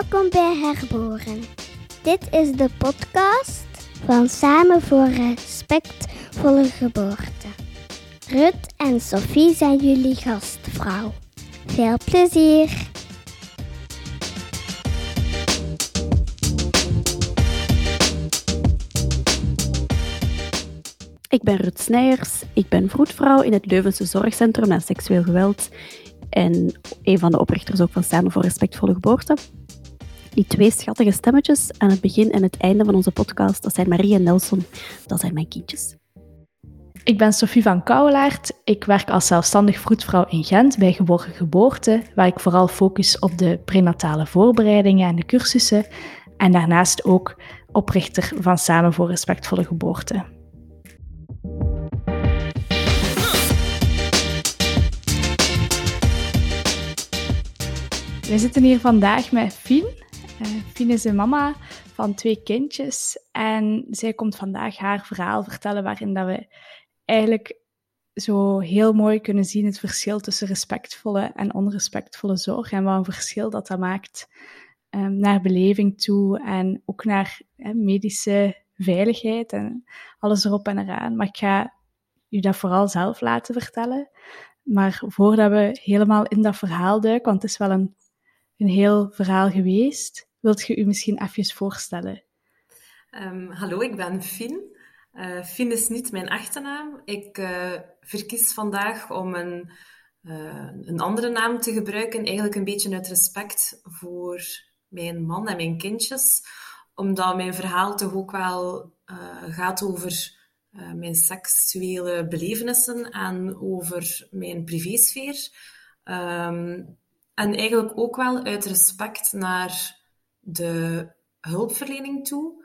Welkom bij Herboren. Dit is de podcast van Samen voor Respectvolle Geboorte. Rut en Sophie zijn jullie gastvrouw. Veel plezier! Ik ben Rut Snijers, ik ben vroedvrouw in het Leuvense Zorgcentrum naar Seksueel Geweld en een van de oprichters ook van Samen voor Respectvolle Geboorte. Die twee schattige stemmetjes aan het begin en het einde van onze podcast, dat zijn Marie en Nelson, dat zijn mijn kindjes. Ik ben Sophie van Kouwelaert. Ik werk als zelfstandig vroedvrouw in Gent bij Geborgen Geboorte, waar ik vooral focus op de prenatale voorbereidingen en de cursussen. En daarnaast ook oprichter van Samen voor Respectvolle Geboorte. We zitten hier vandaag met Fien. Uh, Fien is een mama van twee kindjes en zij komt vandaag haar verhaal vertellen waarin dat we eigenlijk zo heel mooi kunnen zien het verschil tussen respectvolle en onrespectvolle zorg en wat een verschil dat dat maakt um, naar beleving toe en ook naar medische veiligheid en alles erop en eraan. Maar ik ga u dat vooral zelf laten vertellen. Maar voordat we helemaal in dat verhaal duiken, want het is wel een, een heel verhaal geweest, wilt je u misschien even voorstellen? Um, hallo, ik ben Fien. Uh, Fien is niet mijn achternaam. Ik uh, verkies vandaag om een, uh, een andere naam te gebruiken, eigenlijk een beetje uit respect voor mijn man en mijn kindjes, omdat mijn verhaal toch ook wel gaat over mijn seksuele belevenissen en over mijn privésfeer. Um, en eigenlijk ook wel uit respect naar de hulpverlening toe.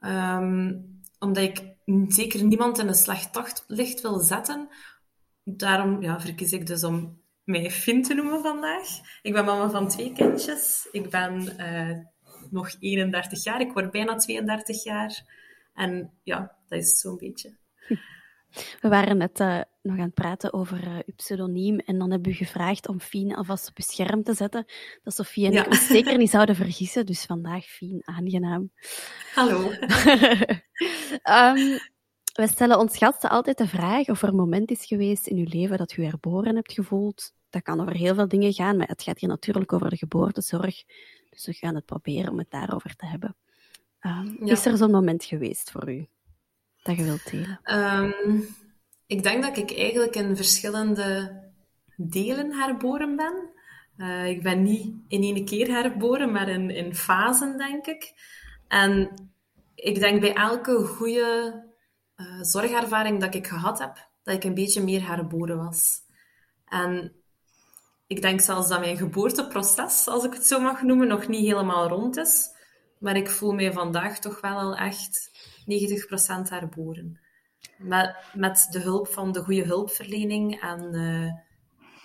Um, omdat ik zeker niemand in een slecht daglicht wil zetten. Daarom ja, verkies ik dus om mij Finn te noemen vandaag. Ik ben mama van twee kindjes. Ik ben uh, nog 31 jaar. Ik word bijna 32 jaar. En ja, dat is zo'n beetje. We waren net uh, nog aan het praten over uh, uw pseudoniem en dan hebben we gevraagd om Fien alvast op uw scherm te zetten. Dat Sofie en ja. ik ons zeker niet zouden vergissen, dus vandaag Fien, aangenaam. Hallo. um, we stellen ons gasten altijd de vraag of er een moment is geweest in uw leven dat u herboren hebt gevoeld. Dat kan over heel veel dingen gaan, maar het gaat hier natuurlijk over de geboortezorg. Dus we gaan het proberen om het daarover te hebben. Um, ja. Is er zo'n moment geweest voor u? Dat je wilt delen? Um, ik denk dat ik eigenlijk in verschillende delen herboren ben. Uh, ik ben niet in één keer herboren, maar in, in fasen, denk ik. En ik denk bij elke goede uh, zorgervaring dat ik gehad heb, dat ik een beetje meer herboren was. En ik denk zelfs dat mijn geboorteproces, als ik het zo mag noemen, nog niet helemaal rond is. Maar ik voel mij vandaag toch wel al echt 90% herboren. Met, met de hulp van de goede hulpverlening en uh,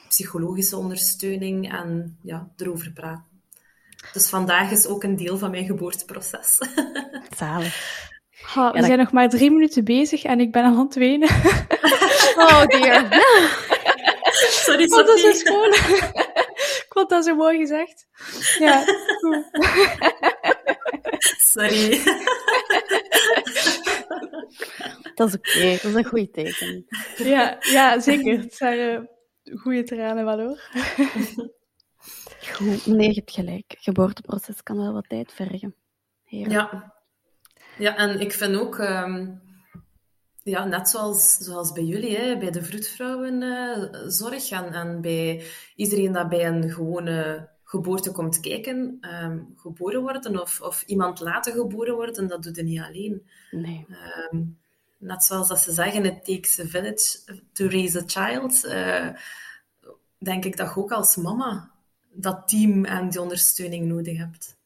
psychologische ondersteuning en ja, erover praten. Dus vandaag is ook een deel van mijn geboorteproces. Zalig. Oh, we ja, zijn nog maar drie minuten bezig en ik ben al aan het wenen. oh dear. Sorry, dat is schoon. ik vond dat zo mooi gezegd. Ja, goed. Sorry. Dat is oké, okay. dat is een goed teken. Ja, ja zeker. Het zijn uh, goede tranen wel hoor. Goed, nee, je hebt gelijk. Het geboorteproces kan wel wat tijd vergen. Heerlijk. Ja. ja, en ik vind ook, um, ja, net zoals, zoals bij jullie, hè, bij de vroedvrouwenzorg uh, en, en bij iedereen dat bij een gewone geboorte komt kijken, um, geboren worden of, of iemand laten geboren worden, dat doet je niet alleen. Nee. Um, net zoals dat ze zeggen, it takes a village to raise a child, uh, denk ik dat je ook als mama dat team en die ondersteuning nodig hebt.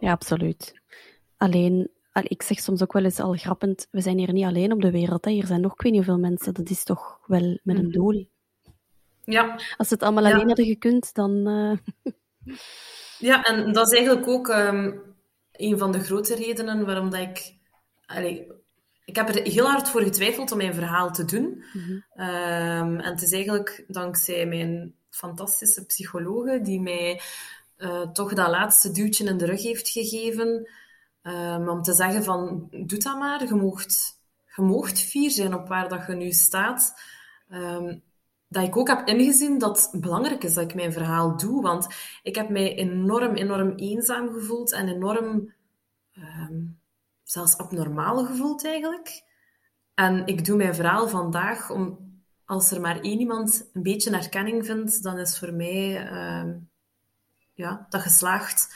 Ja, absoluut. Alleen, ik zeg soms ook wel eens al grappend, we zijn hier niet alleen op de wereld. Hè. Hier zijn nog ik weet niet hoeveel mensen. Dat is toch wel met een doel. Ja. Als ze het allemaal alleen hadden gekund, dan... Uh... Ja, en dat is eigenlijk ook um, een van de grote redenen waarom dat ik... Allee, ik heb er heel hard voor getwijfeld om mijn verhaal te doen. Mm -hmm. um, en het is eigenlijk dankzij mijn fantastische psychologe die mij uh, toch dat laatste duwtje in de rug heeft gegeven. Um, om te zeggen van, doe dat maar. Je moogt, je moogt fier zijn op waar dat je nu staat. Um, dat ik ook heb ingezien dat het belangrijk is dat ik mijn verhaal doe. Want ik heb mij enorm, enorm eenzaam gevoeld en enorm um, zelfs abnormaal gevoeld eigenlijk. En ik doe mijn verhaal vandaag om, als er maar één iemand een beetje erkenning vindt, dan is voor mij um, ja, dat geslaagd.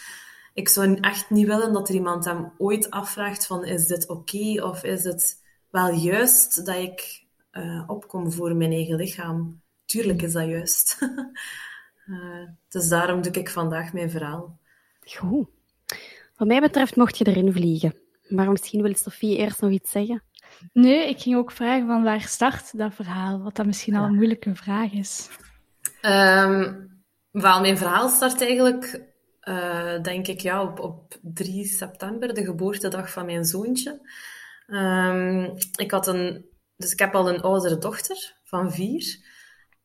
Ik zou echt niet willen dat er iemand hem ooit afvraagt van is dit oké of is het wel juist dat ik uh, opkom voor mijn eigen lichaam. Tuurlijk is dat juist. uh, dus daarom doe ik vandaag mijn verhaal. Goed. Wat mij betreft mocht je erin vliegen. Maar misschien wil Sophie eerst nog iets zeggen. Nee, ik ging ook vragen van waar start dat verhaal? Wat dat misschien al een moeilijke vraag is. Um, wel, mijn verhaal start eigenlijk, uh, denk ik, ja, op, op 3 september, de geboortedag van mijn zoontje. Um, ik had een, dus ik heb al een oudere dochter van vier.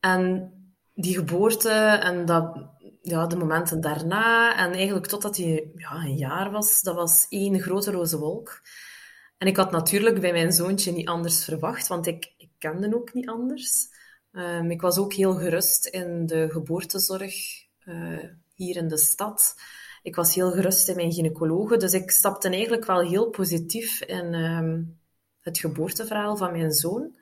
En die geboorte en dat, ja, de momenten daarna en eigenlijk totdat hij ja, een jaar was, dat was één grote roze wolk. En ik had natuurlijk bij mijn zoontje niet anders verwacht, want ik, ik kende ook niet anders. Um, ik was ook heel gerust in de geboortezorg uh, hier in de stad. Ik was heel gerust in mijn gynaecologe, dus ik stapte eigenlijk wel heel positief in um, het geboorteverhaal van mijn zoon.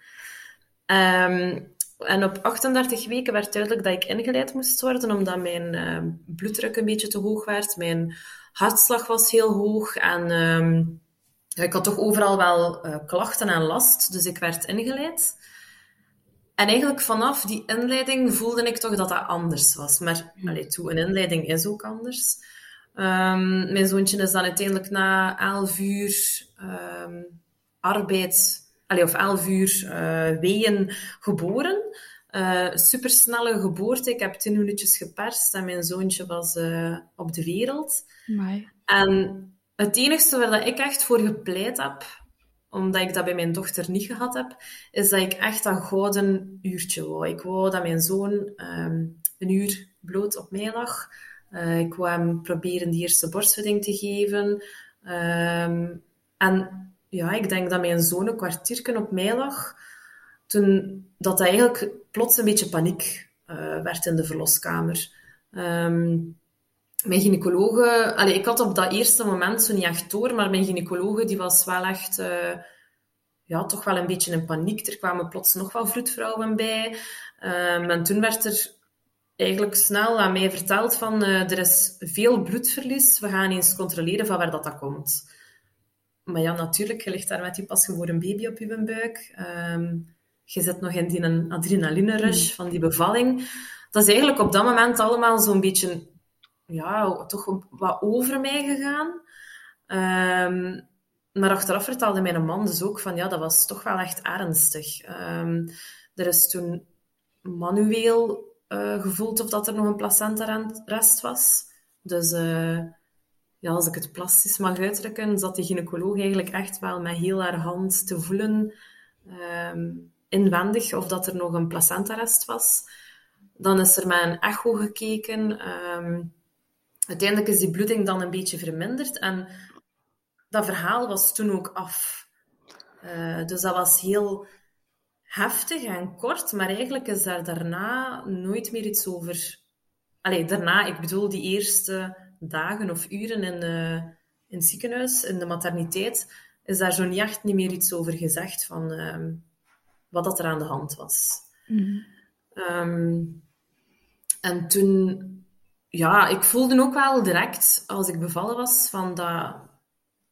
Um, en op 38 weken werd duidelijk dat ik ingeleid moest worden, omdat mijn uh, bloeddruk een beetje te hoog werd. Mijn hartslag was heel hoog en ja, ik had toch overal wel uh, klachten en last, dus ik werd ingeleid. En eigenlijk vanaf die inleiding voelde ik toch dat dat anders was. Maar allee, toe, een inleiding is ook anders. Um, mijn zoontje is dan uiteindelijk na 11 uur um, arbeid allee, of elf uur uh, weeën geboren. Uh, supersnelle geboorte. Ik heb tien minuutjes geperst en mijn zoontje was uh, op de wereld. Amai. En het enige waar dat ik echt voor gepleit heb, omdat ik dat bij mijn dochter niet gehad heb, is dat ik echt dat gouden uurtje wou. Ik wou dat mijn zoon um, een uur bloot op mij lag. Uh, ik wou hem proberen die eerste borstvoeding te geven. Um, en ja, ik denk dat mijn zoon een kwartiertje op mij lag, toen dat eigenlijk plots een beetje paniek uh, werd in de verloskamer. Um, mijn gynaecologe, ik had op dat eerste moment zo niet echt door, maar mijn gynaecologe die was wel echt, uh, ja, toch wel een beetje in paniek. Er kwamen plots nog wel vroedvrouwen bij. Um, en toen werd er eigenlijk snel aan mij verteld van, uh, er is veel bloedverlies, we gaan eens controleren van waar dat, dat komt. Maar ja, natuurlijk, je ligt daar met je pasgeboren baby op je buik. Um, je zit nog in die adrenaline rush mm. van die bevalling. Dat is eigenlijk op dat moment allemaal zo'n beetje, ja, toch wat over mij gegaan. Um, maar achteraf vertelde mijn man dus ook van, ja, dat was toch wel echt ernstig. Um, er is toen manueel uh, gevoeld of dat er nog een placenta-rest was. Dus... Uh, ja, als ik het plastisch mag uitdrukken, zat die gynaecoloog eigenlijk echt wel met heel haar hand te voelen um, inwendig of dat er nog een placentarest was. Dan is er met een echo gekeken. Um, uiteindelijk is die bloeding dan een beetje verminderd en dat verhaal was toen ook af. Uh, dus dat was heel heftig en kort, maar eigenlijk is daar daarna nooit meer iets over. Allee, daarna, ik bedoel die eerste dagen of uren in, uh, in het ziekenhuis, in de materniteit, is daar zo niet echt niet meer iets over gezegd van uh, wat dat er aan de hand was. Mm. Um, en toen, ja, ik voelde ook wel direct, als ik bevallen was, van dat,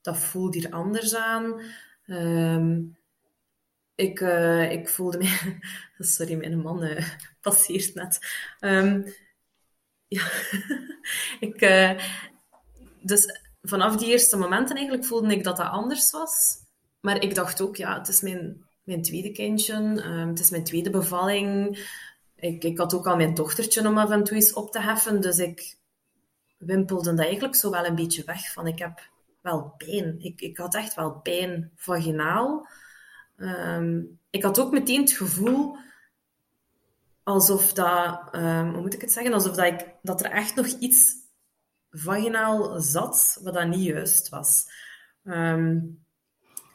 dat voelt hier anders aan. Um, ik, uh, ik voelde me... Sorry, mijn man uh, passeert net. Um, ja, ik, uh, dus vanaf die eerste momenten eigenlijk voelde ik dat dat anders was. Maar ik dacht ook, ja, het is mijn, mijn tweede kindje, um, het is mijn tweede bevalling. Ik, ik had ook al mijn dochtertje om af en toe eens op te heffen, dus ik wimpelde dat eigenlijk zo wel een beetje weg. Van ik heb wel pijn. Ik, ik had echt wel pijn vaginaal. Um, ik had ook meteen het gevoel alsof dat, um, hoe moet ik het zeggen, alsof dat, ik, dat er echt nog iets vaginaal zat, wat dat niet juist was. Ehm,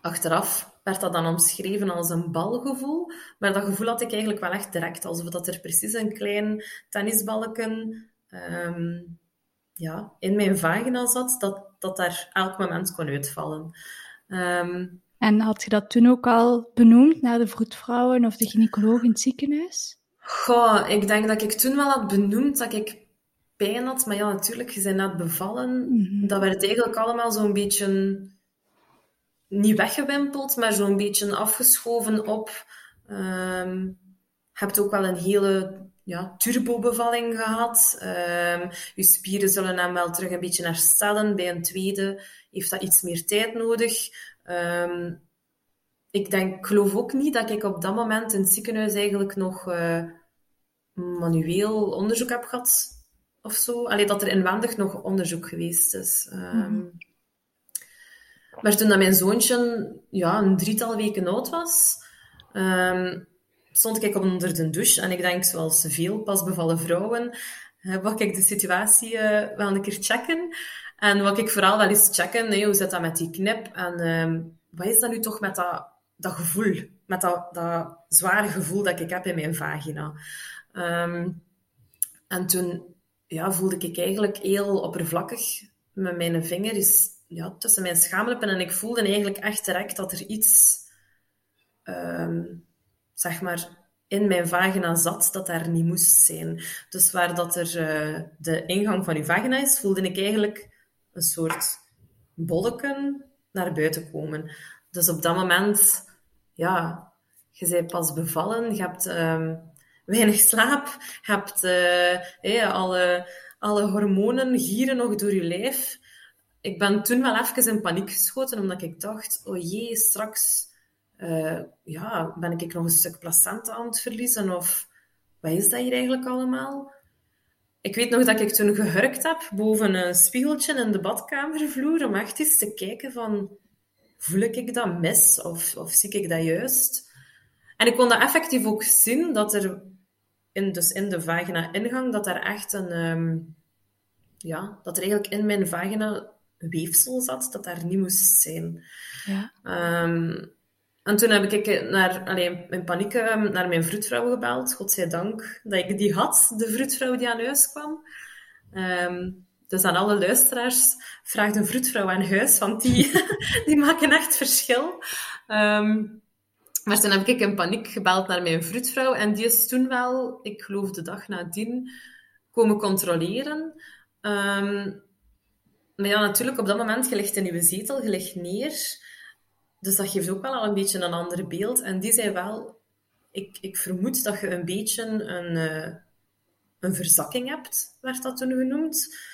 achteraf werd dat dan omschreven als een balgevoel, maar dat gevoel had ik eigenlijk wel echt direct, alsof dat er precies een klein tennisbalken ehm, ja, in mijn vagina zat, dat, dat daar elk moment kon uitvallen. Ehm, en had je dat toen ook al benoemd naar de vroedvrouwen of de gynaecoloog in het ziekenhuis? Goh, ik denk dat ik toen wel had benoemd dat ik pijn had. Maar ja, natuurlijk, je bent net bevallen. Mhm. Dat werd eigenlijk allemaal zo'n beetje... Niet weggewimpeld, maar zo'n beetje afgeschoven op... Um, je hebt ook wel een hele ja, turbobevalling gehad. Um, je spieren zullen dan wel terug een beetje herstellen. Bij een tweede heeft dat iets meer tijd nodig. Um, ik denk, ik geloof ook niet dat ik op dat moment in het ziekenhuis eigenlijk nog uh, manueel onderzoek heb gehad of zo. Alleen dat er inwendig nog onderzoek geweest is. Um, Maar toen dat mijn zoontje ja, een drietal weken oud was, um, stond ik onder de douche. En ik denk, zoals veel pasbevallen vrouwen, uh, wat ik de situatie uh, wel een keer checken. En wat ik vooral wel eens checken, nee, hoe zit dat met die knip? En um, wat is dat nu toch met dat, dat gevoel? Met dat, dat zware gevoel dat ik heb in mijn vagina. Um, en toen ja, voelde ik eigenlijk heel oppervlakkig met mijn vinger is, ja, tussen mijn schaamlippen. En ik voelde eigenlijk echt direct dat er iets, um, zeg maar, in mijn vagina zat dat daar niet moest zijn. Dus waar dat er uh, de ingang van je vagina is, voelde ik eigenlijk een soort bolleken naar buiten komen. Dus op dat moment, ja, je bent pas bevallen, je hebt um, weinig slaap, je hebt uh, alle, alle hormonen gieren nog door je lijf. Ik ben toen wel even in paniek geschoten, omdat ik dacht, oh jee, straks uh, ja, ben ik nog een stuk placenta aan het verliezen, of wat is dat hier eigenlijk allemaal? Ik weet nog dat ik toen gehurkt heb boven een spiegeltje in de badkamervloer om echt eens te kijken van, voel ik dat mis of, of zie ik dat juist? En ik kon dat effectief ook zien, dat er in, dus in de vagina-ingang, dat er echt een, um, ja, dat er eigenlijk in mijn vagina weefsel zat, dat daar niet moest zijn. Ja. Um, en toen heb ik naar, in paniek ehm, naar mijn vroedvrouw gebeld. Godzijdank dat ik die had, de vroedvrouw die aan huis kwam. Um, dus aan alle luisteraars, vraag een vroedvrouw aan huis, want die, die maken echt verschil. Um, maar toen heb ik in paniek gebeld naar mijn vroedvrouw en die is toen wel, ik geloof de dag nadien, komen controleren. Um, maar ja, natuurlijk, op dat moment, je ligt in je zetel, je ligt neer. Dus dat geeft ook wel al een beetje een ander beeld. En die zei wel, ik, ik vermoed dat je een beetje een, uh, een verzakking hebt, werd dat toen genoemd.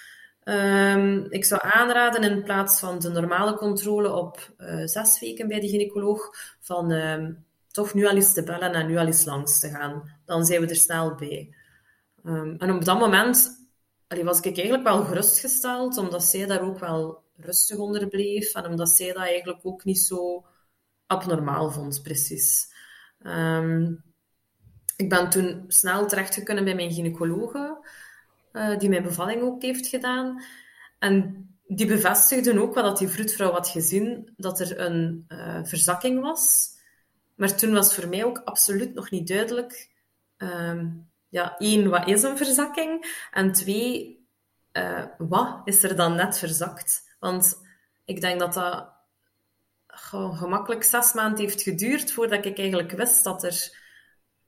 Um, ik zou aanraden in plaats van de normale controle op uh, zes weken bij de gynaecoloog, van um, toch nu al eens te bellen en nu al eens langs te gaan. Dan zijn we er snel bij. Um, en op dat moment was ik eigenlijk wel gerustgesteld, omdat zij daar ook wel rustig onder bleef en omdat zij dat eigenlijk ook niet zo abnormaal vond, precies. Ik ben toen snel terechtgekomen bij mijn gynaecologe, uh, die mijn bevalling ook heeft gedaan. En die bevestigden ook wat die vroedvrouw had gezien, dat er een uh, verzakking was. Maar toen was voor mij ook absoluut nog niet duidelijk, um, ja, één, wat is een verzakking? En twee, uh, wat is er dan net verzakt? Want ik denk dat dat gemakkelijk zes maanden heeft geduurd voordat ik eigenlijk wist dat, er,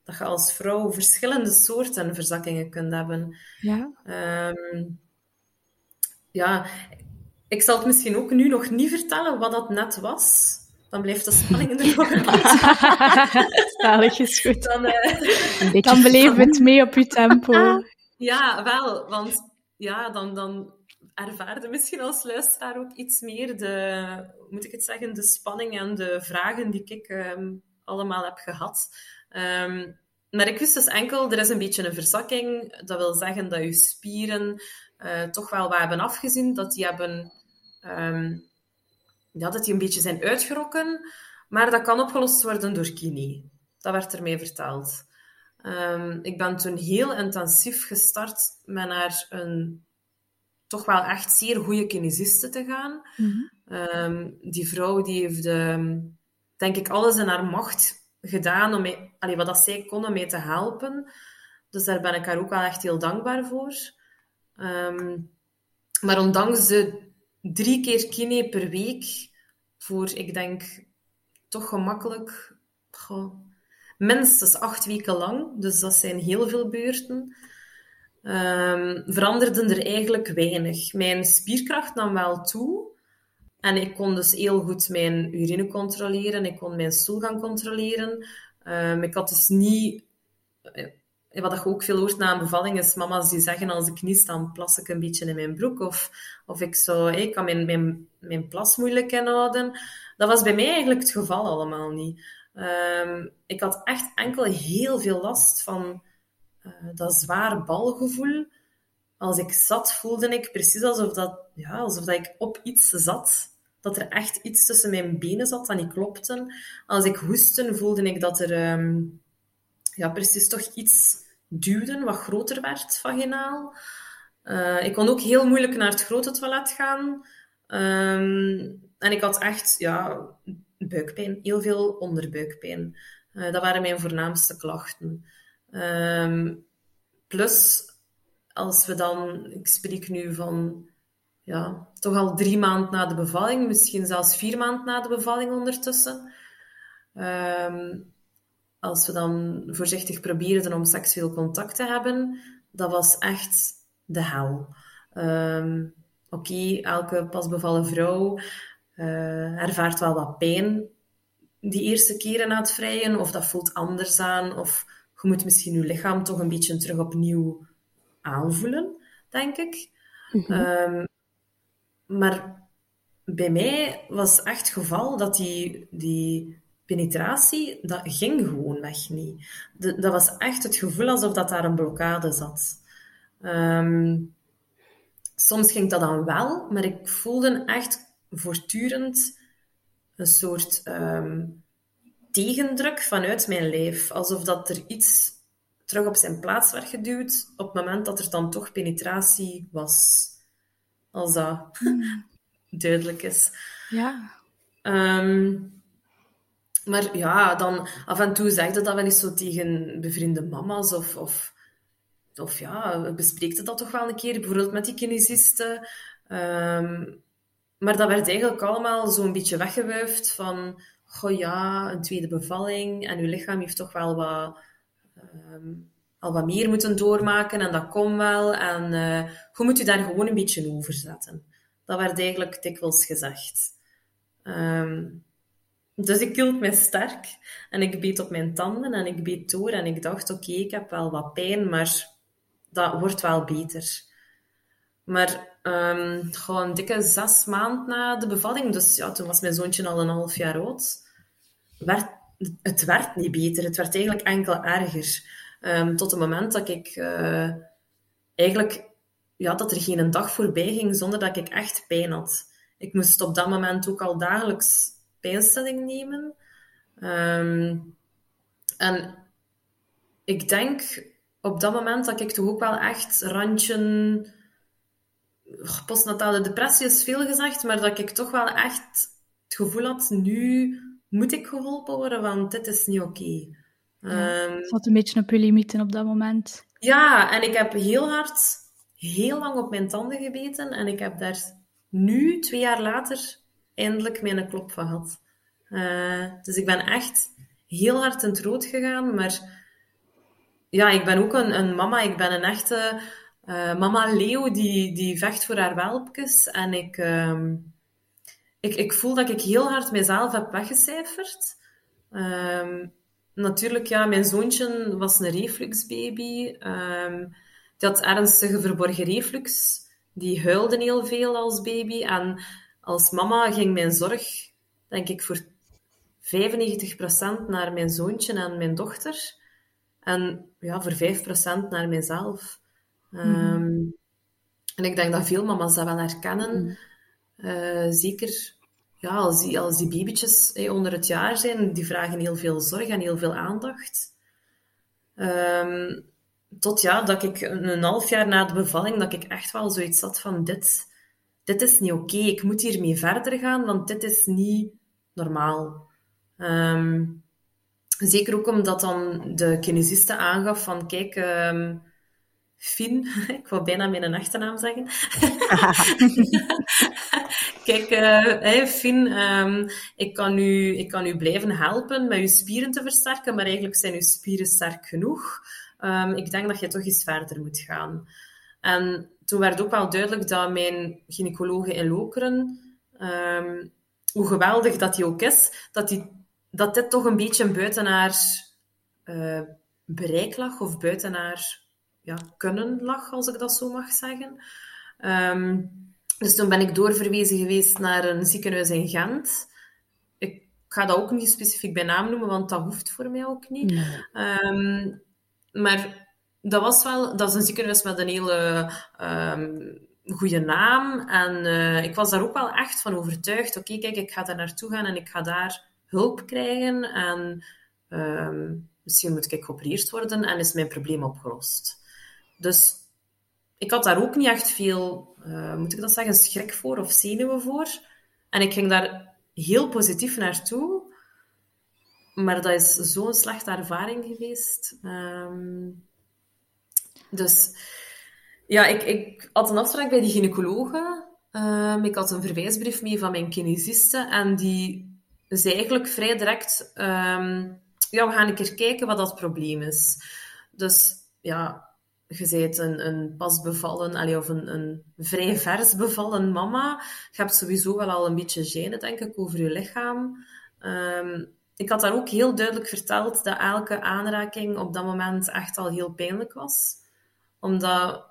dat je als vrouw verschillende soorten verzakkingen kunt hebben. Ja. Um, ja, ik zal het misschien ook nu nog niet vertellen wat dat net was. Dan blijft de spanning er nog een. Zalig is goed. Dan, uh, dan beleven we het mee op je tempo. ja, wel. Want ja, dan, dan ervaarde misschien als luisteraar ook iets meer de, moet ik het zeggen, de spanning en de vragen die ik um, allemaal heb gehad. Um, maar ik wist dus enkel, er is een beetje een verzakking. Dat wil zeggen dat je spieren uh, toch wel wat hebben afgezien. Dat die hebben, um, ja, dat die een beetje zijn uitgerokken. Maar dat kan opgelost worden door kine. Dat werd er mij verteld. Um, ik ben toen heel intensief gestart met naar een toch wel echt zeer goede kinesisten te gaan. Ehm, die vrouw die heeft, ehm, denk ik, alles in haar macht gedaan om wat dat zij kon om mee te helpen. Dus daar ben ik haar ook wel echt heel dankbaar voor. Ehm, maar ondanks de drie keer kine per week, voor ik denk toch gemakkelijk goh, minstens acht weken lang, dus dat zijn heel veel beurten, um, veranderden er eigenlijk weinig. Mijn spierkracht nam wel toe. En ik kon dus heel goed mijn urine controleren. Ik kon mijn stoel gaan controleren. Um, ik had dus niet... Eh, wat je ook veel hoort na een bevalling is mama's die zeggen als ik niet dan plas ik een beetje in mijn broek. Of, of ik, zo, ik kan mijn, mijn, mijn plas moeilijk inhouden. Dat was bij mij eigenlijk het geval allemaal niet. Um, ik had echt enkel heel veel last van uh, dat zware balgevoel. Als ik zat, voelde ik precies alsof, dat, ja, alsof dat ik op iets zat. Dat er echt iets tussen mijn benen zat dat niet klopte. Als ik hoestte, voelde ik dat er um, ja, precies toch iets duwde, wat groter werd vaginaal. Uh, ik kon ook heel moeilijk naar het grote toilet gaan. Um, en ik had echt ja, buikpijn, heel veel onderbuikpijn. Uh, dat waren mijn voornaamste klachten. Um, plus, als we dan, ik spreek nu van ja, toch al drie maanden na de bevalling, misschien zelfs vier maanden na de bevalling ondertussen. Um, als we dan voorzichtig probeerden om seksueel contact te hebben, dat was echt de hel. Um, Oké, okay, elke pasbevallen vrouw uh, ervaart wel wat pijn die eerste keren na het vrijen, of dat voelt anders aan, of je moet misschien je lichaam toch een beetje terug opnieuw aanvoelen, denk ik. Mm -hmm. um, maar bij mij was echt het geval dat die, die penetratie, dat ging gewoon weg niet. Dat was echt het gevoel alsof dat daar een blokkade zat. Um, soms ging dat dan wel, maar ik voelde echt voortdurend een soort um, tegendruk vanuit mijn lijf. Alsof dat er iets terug op zijn plaats werd geduwd op het moment dat er dan toch penetratie was. Als dat mm. duidelijk is. Ja. Um, maar ja, dan af en toe zeg je dat wel eens zo tegen bevriende mama's of, of, of ja, bespreekt dat toch wel een keer, bijvoorbeeld met die kinesisten. Um, maar dat werd eigenlijk allemaal zo'n beetje weggewuifd van, goh ja, een tweede bevalling en uw lichaam heeft toch wel wat, um, al wat meer moeten doormaken en dat komt wel. En uh, moet je daar gewoon een beetje over zetten. Dat werd eigenlijk dikwijls gezegd. Um, dus ik hield mij sterk en ik beet op mijn tanden en ik beet door en ik dacht, oké, ik heb wel wat pijn, maar dat wordt wel beter. Maar um, gewoon een dikke zes maanden na de bevalling, dus ja, toen was mijn zoontje al een half jaar oud, werd, het werd niet beter. Het werd eigenlijk enkel erger. Um, tot het moment dat ik uh, eigenlijk, ja, dat er geen dag voorbij ging zonder dat ik echt pijn had. Ik moest op dat moment ook al dagelijks pijnstilling nemen. Um, en ik denk op dat moment dat ik toch ook wel echt randje postnatale depressie is veel gezegd, maar dat ik toch wel echt het gevoel had, nu moet ik geholpen worden, want dit is niet oké. Ja, um, zat een beetje op je limieten op dat moment. Ja, en ik heb heel hard, heel lang op mijn tanden gebeten en ik heb daar nu, twee jaar later, eindelijk mijn klop van gehad. Uh, dus ik ben echt heel hard in het rood gegaan, maar ja, ik ben ook een, een mama, ik ben een echte uh, mama Leo die, die vecht voor haar welpjes. En ik, uh, ik, ik voel dat ik heel hard mezelf heb weggecijferd. Uh, natuurlijk, ja, mijn zoontje was een refluxbaby. Um, die had ernstige verborgen reflux. Die huilde heel veel als baby. En als mama ging mijn zorg, denk ik, voor 95% naar mijn zoontje en mijn dochter. En ja, voor 5% naar mijzelf. Um, en ik denk dat veel mama's dat wel herkennen. Mm. Uh, zeker ja, als, die, als die babytjes hey, onder het jaar zijn, die vragen heel veel zorg en heel veel aandacht. Um, tot ja, dat ik een, half jaar na de bevalling, dat ik echt wel zoiets had van dit, dit is niet oké. Ik moet hiermee verder gaan, want dit is niet normaal. Ehm, zeker ook omdat dan de kinesiste aangaf van kijk, um, Fien, ik wou bijna mijn achternaam zeggen. kijk, uh, hey, Fien, um, ik, kan u, ik kan u blijven helpen met uw spieren te versterken, maar eigenlijk zijn uw spieren sterk genoeg. Um, ik denk dat je toch eens verder moet gaan. En toen werd ook wel duidelijk dat mijn gynaecologe in Lokeren, um, hoe geweldig dat hij ook is, dat, die, dat dit toch een beetje buiten haar uh, bereik lag, of buiten haar ja, kunnen lag, als ik dat zo mag zeggen. Um, dus toen ben ik doorverwezen geweest naar een ziekenhuis in Gent. Ik ga dat ook niet specifiek bij naam noemen, want dat hoeft voor mij ook niet. Nee. Um, maar dat was wel, dat is een ziekenhuis met een hele um, goede naam. En uh, ik was daar ook wel echt van overtuigd. Oké, okay, kijk, ik ga daar naartoe gaan en ik ga daar hulp krijgen. En misschien moet ik geopereerd worden en is mijn probleem opgelost. Dus ik had daar ook niet echt veel, uh, moet ik dat zeggen, schrik voor of zenuwen voor. En ik ging daar heel positief naartoe. Maar dat is zo'n slechte ervaring geweest. Um, dus ja, ik, ik had een afspraak bij die gynaecologe. Um, ik had een verwijsbrief mee van mijn kinesiste. En die zei eigenlijk vrij direct... Um, ja, we gaan een keer kijken wat dat probleem is. Dus ja, je bent een, een pas bevallen, of een, een vrij vers bevallen mama. Je hebt sowieso wel al een beetje gêne, denk ik, over je lichaam. Um, ik had daar ook heel duidelijk verteld dat elke aanraking op dat moment echt al heel pijnlijk was. Omdat...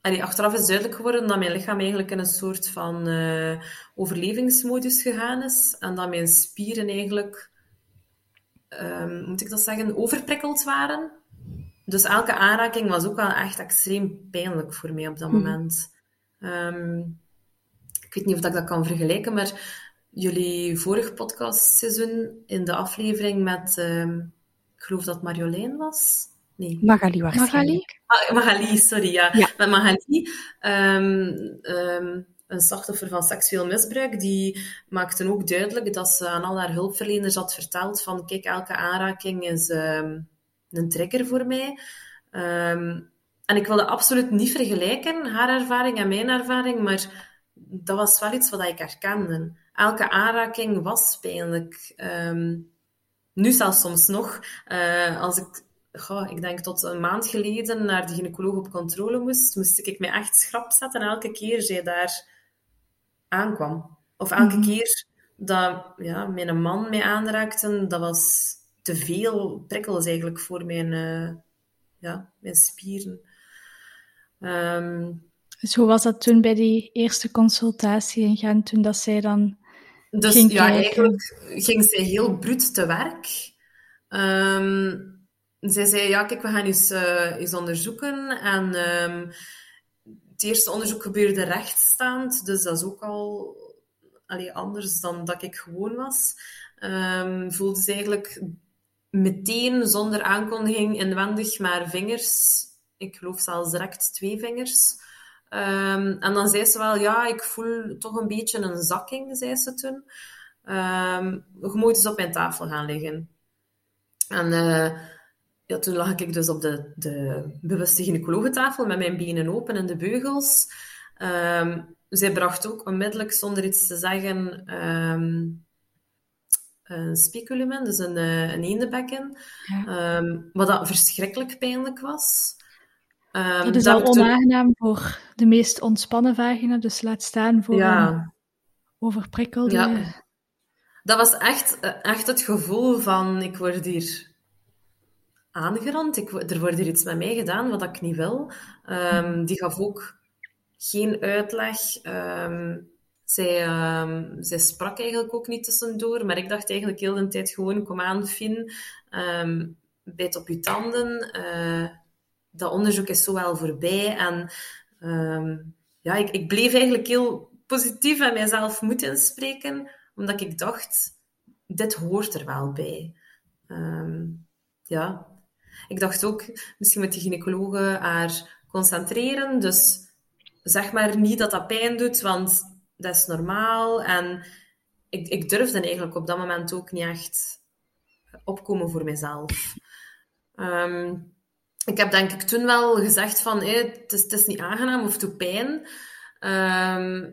Allee, achteraf is duidelijk geworden dat mijn lichaam eigenlijk in een soort van uh, overlevingsmodus gegaan is. En dat mijn spieren eigenlijk, um, moet ik dat zeggen, overprikkeld waren. Dus elke aanraking was ook wel echt extreem pijnlijk voor mij op dat hmm. moment. Um, ik weet niet of ik dat kan vergelijken, maar jullie vorig podcastseizoen in de aflevering met, um, ik geloof dat Marjolein was. Nee. Magali waarschijnlijk. Magali, ah, Magali sorry, ja. ja. Met Magali, um, um, een slachtoffer van seksueel misbruik, die maakte ook duidelijk dat ze aan al haar hulpverleners had verteld van kijk, elke aanraking is um, een trigger voor mij. Um, en ik wilde absoluut niet vergelijken, haar ervaring en mijn ervaring, maar dat was wel iets wat ik herkende elke aanraking was pijnlijk. Um, nu zelfs soms nog. Uh, als ik, goh, ik denk tot een maand geleden naar de gynaecoloog op controle moest, moest ik me echt schrap zetten elke keer zij daar aankwam. Of elke mm -hmm. keer dat ja, mijn man mij aanraakte, dat was te veel prikkels eigenlijk voor mijn, uh, ja, mijn spieren. Um, dus hoe was dat toen bij die eerste consultatie in Gent, toen dat zij dan dus ging ja, eigenlijk ging zij heel bruut te werk. Um, zij zei, ja, kijk, we gaan eens, uh, eens onderzoeken. En um, het eerste onderzoek gebeurde rechtstaand, dus dat is ook al allee, anders dan dat ik gewoon was. Um, voelde ze eigenlijk meteen, zonder aankondiging, inwendig maar vingers. Ik geloof zelfs direct twee vingers. Um, en dan zei ze wel, ja, ik voel toch een beetje een zakking, zei ze toen. Um, je moet eens op mijn tafel gaan liggen. En uh, ja, toen lag ik dus op de, de bewuste gynaecologentafel met mijn benen open en de beugels. Um, zij bracht ook onmiddellijk, zonder iets te zeggen, een speculum dus een, uh, een eendenbekken. Ja. wat dat verschrikkelijk pijnlijk was. Um, dat is al onaangenaam voor de meest ontspannen vagina, dus laat staan voor ja. een overprikkelde... Ja. Dat was echt, echt het gevoel van, ik word hier aangerand, ik, er wordt hier iets met mij gedaan wat ik niet wil. Um, die gaf ook geen uitleg. Um, zij, um, zij sprak eigenlijk ook niet tussendoor, maar ik dacht eigenlijk heel de tijd gewoon, kom aan, Fien, um, bijt op je tanden, uh, dat onderzoek is zo wel voorbij. En um, ja, ik, ik bleef eigenlijk heel positief aan mijzelf moeten spreken, omdat ik dacht, dit hoort er wel bij. Ja. Ik dacht ook, misschien moet die gynaecologe haar concentreren. Dus zeg maar niet dat dat pijn doet, want dat is normaal. En ik, ik durfde eigenlijk op dat moment ook niet echt opkomen voor mezelf. Ehm, ik heb denk ik toen wel gezegd van, het, is, het, is, niet aangenaam of doet pijn. Ehm,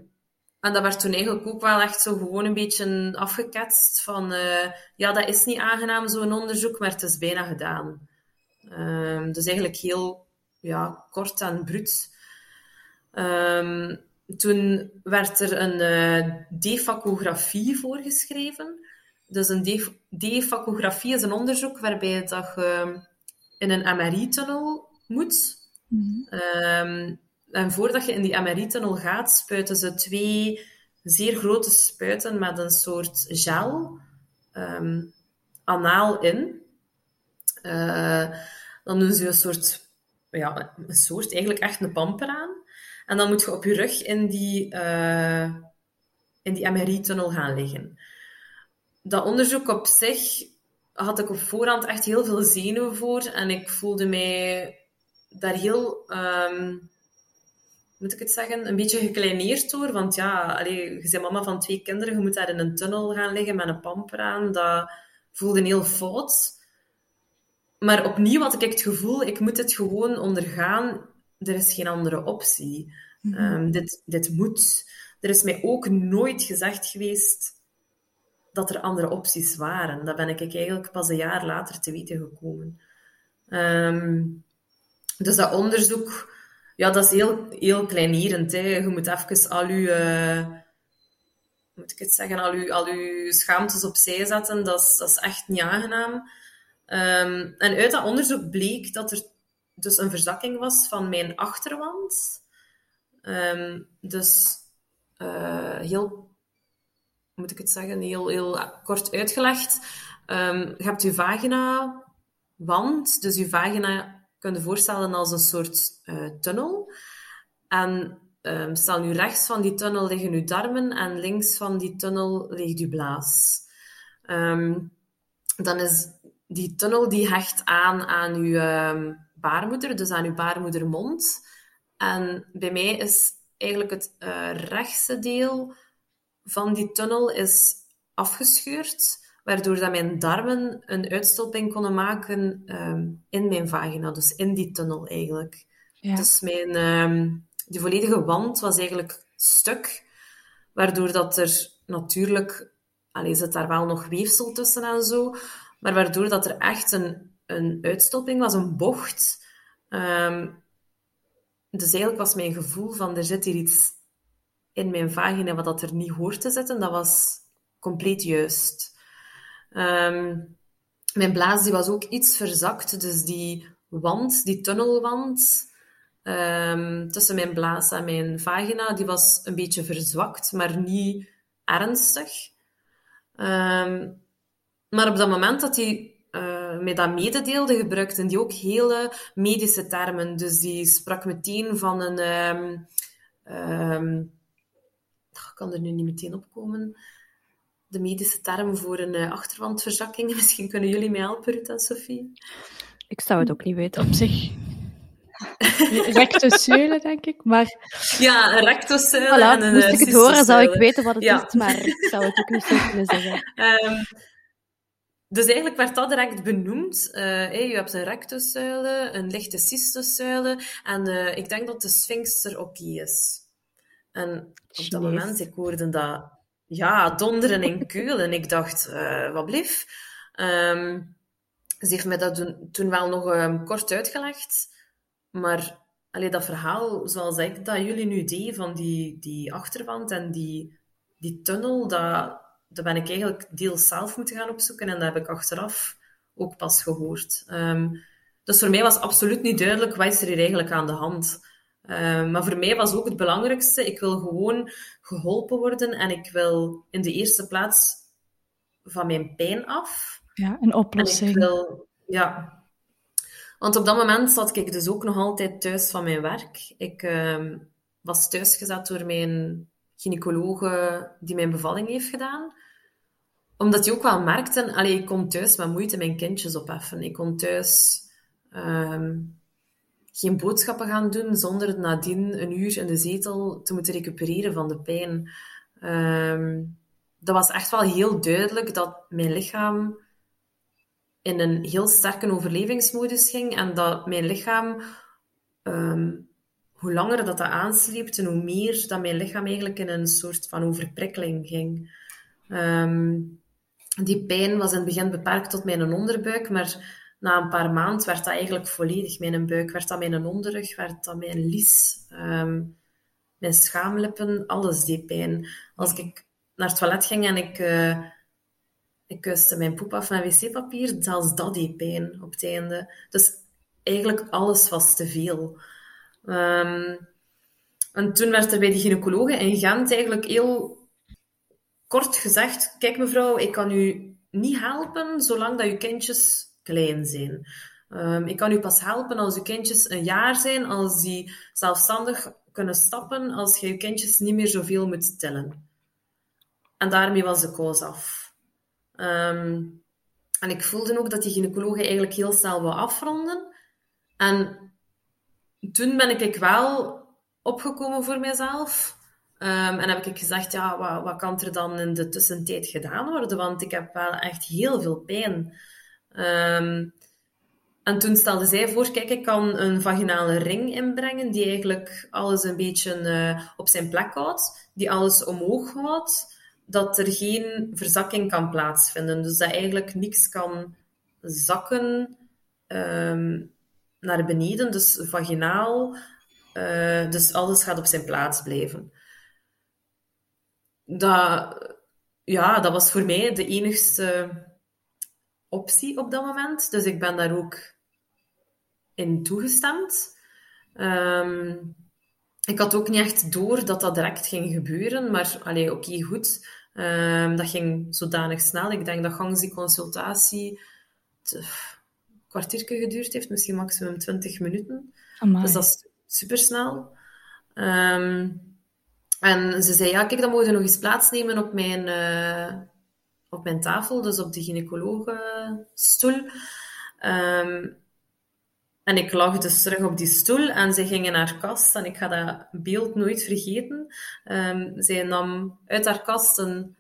en dat werd toen eigenlijk ook wel echt zo gewoon een beetje afgeketst van, uh, ja, dat is niet aangenaam, zo'n onderzoek, maar het is bijna gedaan. Um, dus eigenlijk heel ja, kort en bruut. Toen werd er een uh, defacografie voorgeschreven. Dus een def defacografie is een onderzoek waarbij dat je in een MRI-tunnel moet. Mm -hmm. En voordat je in die MRI-tunnel gaat, spuiten ze twee zeer grote spuiten met een soort gel um, anaal in. Uh, dan doen ze een soort, ja, een soort, eigenlijk echt een pamper aan. En dan moet je op je rug in die, uh, in die MRI-tunnel gaan liggen. Dat onderzoek op zich had ik op voorhand echt heel veel zenuwen voor. En ik voelde mij daar heel... Um, moet ik het zeggen, een beetje gekleineerd door. Want ja, je bent mama van twee kinderen, je moet daar in een tunnel gaan liggen met een pamper aan. Dat voelde heel fout. Maar opnieuw had ik het gevoel, ik moet het gewoon ondergaan. Er is geen andere optie. Mm -hmm. dit, dit moet. Er is mij ook nooit gezegd geweest dat er andere opties waren. Dat ben ik eigenlijk pas een jaar later te weten gekomen. Um, dus dat onderzoek ja, dat is heel, heel kleinierend. Hè. Je moet even al je, uh, moet ik het zeggen, al je, al uw schaamtes opzij zetten. Dat is, dat is echt niet aangenaam. Um, en uit dat onderzoek bleek dat er dus een verzakking was van mijn achterwand. Um, dus uh, heel, moet ik het zeggen, heel, heel kort uitgelegd. Um, je hebt je vagina wand, dus je vagina kun je voorstellen als een soort uh, tunnel. En um, stel nu rechts van die tunnel liggen uw darmen en links van die tunnel ligt uw blaas. Dan is die tunnel die hecht aan aan uw baarmoeder, dus aan uw baarmoedermond. En bij mij is eigenlijk het uh, rechtse deel van die tunnel is afgescheurd waardoor dat mijn darmen een uitstolping konden maken um, in mijn vagina, dus in die tunnel eigenlijk. Ja. Dus mijn, um, die volledige wand was eigenlijk stuk, waardoor dat er natuurlijk, alleen zit daar wel nog weefsel tussen en zo, maar waardoor dat er echt een, een uitstolping was, een bocht. Um, dus eigenlijk was mijn gevoel van, er zit hier iets in mijn vagina wat dat er niet hoort te zitten, dat was compleet juist. Um, mijn blaas die was ook iets verzakt, dus die wand, die tunnelwand um, tussen mijn blaas en mijn vagina, die was een beetje verzwakt, maar niet ernstig. Maar op dat moment dat hij uh, mij dat mededeelde, gebruikte die ook hele medische termen. Dus die sprak meteen van een... Um, ik kan er nu niet meteen opkomen de medische term voor een uh, achterwandverzakking. Misschien kunnen jullie mij helpen, Ruud en Sophie. Ik zou het ook niet weten. Op zich. rectosuele, denk ik. Maar... Ja, een rectosuele voilà, en een Moest ik het horen, zou ik weten wat het ja. is, maar ik zou het ook niet zo kunnen zeggen. Um, dus eigenlijk werd dat direct benoemd. Uh, hey, je hebt een rectuszuile, een lichte cystuszuile, en uh, ik denk dat de sphinx er oké is. En op dat moment, ik hoorde dat ja, donderen en keulen. Ik dacht, uh, wat blief. Um, ze heeft mij dat toen, toen wel nog um, kort uitgelegd. Maar allee, dat verhaal, zoals ik dat jullie nu deed, van die, die achterwand en die, die tunnel, dat, dat ben ik eigenlijk deels zelf moeten gaan opzoeken. En dat heb ik achteraf ook pas gehoord. Um, dus voor mij was absoluut niet duidelijk, wat is er hier eigenlijk aan de hand uh, maar voor mij was ook het belangrijkste, ik wil gewoon geholpen worden en ik wil in de eerste plaats van mijn pijn af. Ja, een oplossing. Wil, ja. Want op dat moment zat ik dus ook nog altijd thuis van mijn werk. Ik uh, was thuisgezet door mijn gynaecologe die mijn bevalling heeft gedaan. Omdat die ook wel merkte, allee, ik kon thuis met moeite mijn kindjes opheffen. Ik kon thuis Ehm, geen boodschappen gaan doen zonder nadien een uur in de zetel te moeten recupereren van de pijn. Ehm, dat was echt wel heel duidelijk dat mijn lichaam in een heel sterke overlevingsmodus ging en dat mijn lichaam, ehm, hoe langer dat dat aansleept en hoe meer dat mijn lichaam eigenlijk in een soort van overprikkeling ging. Ehm, die pijn was in het begin beperkt tot mijn onderbuik, maar na een paar maanden werd dat eigenlijk volledig mijn buik, werd dat mijn onderrug, werd dat mijn lies, ehm, mijn schaamlippen, alles deed pijn. Als ik naar het toilet ging en ik, uh, ik kuste mijn poep af met wc-papier, zelfs dat deed pijn op het einde. Dus eigenlijk alles was te veel. Ehm, en toen werd er bij die gynaecologe in Gent eigenlijk heel kort gezegd, kijk mevrouw, ik kan u niet helpen zolang dat uw kindjes klein zijn. Um, ik kan u pas helpen als uw kindjes een jaar zijn, als die zelfstandig kunnen stappen, als je je kindjes niet meer zoveel moet tellen. En daarmee was de koos af. Um, en ik voelde ook dat die gynaecoloog eigenlijk heel snel wil afronden. En toen ben ik wel opgekomen voor mezelf. Um, en heb ik gezegd, ja, wat, wat, kan er dan in de tussentijd gedaan worden? Want ik heb wel echt heel veel pijn. Um, en toen stelde zij voor, kijk, ik kan een vaginale ring inbrengen die eigenlijk alles een beetje uh, op zijn plek houdt, die alles omhoog houdt, dat er geen verzakking kan plaatsvinden. Dus dat eigenlijk niks kan zakken um, naar beneden, dus vaginaal. Uh, dus alles gaat op zijn plaats blijven. Dat, ja, dat was voor mij de enigste optie op dat moment. Dus ik ben daar ook in toegestemd. Um, ik had ook niet echt door dat dat direct ging gebeuren, maar oké, goed. Um, dat ging zodanig snel. Ik denk dat gangs die consultatie kwartiertje geduurd heeft, misschien maximum 20 minuten. Amai. Dus dat is supersnel. Um, en ze zei, ja, kijk, dan mogen we nog eens plaatsnemen op mijn, uh, op mijn tafel, dus op de gynaecologenstoel. Um, en ik lag dus terug op die stoel en ze ging in haar kast. En ik ga dat beeld nooit vergeten. Um, zij nam uit haar kast een,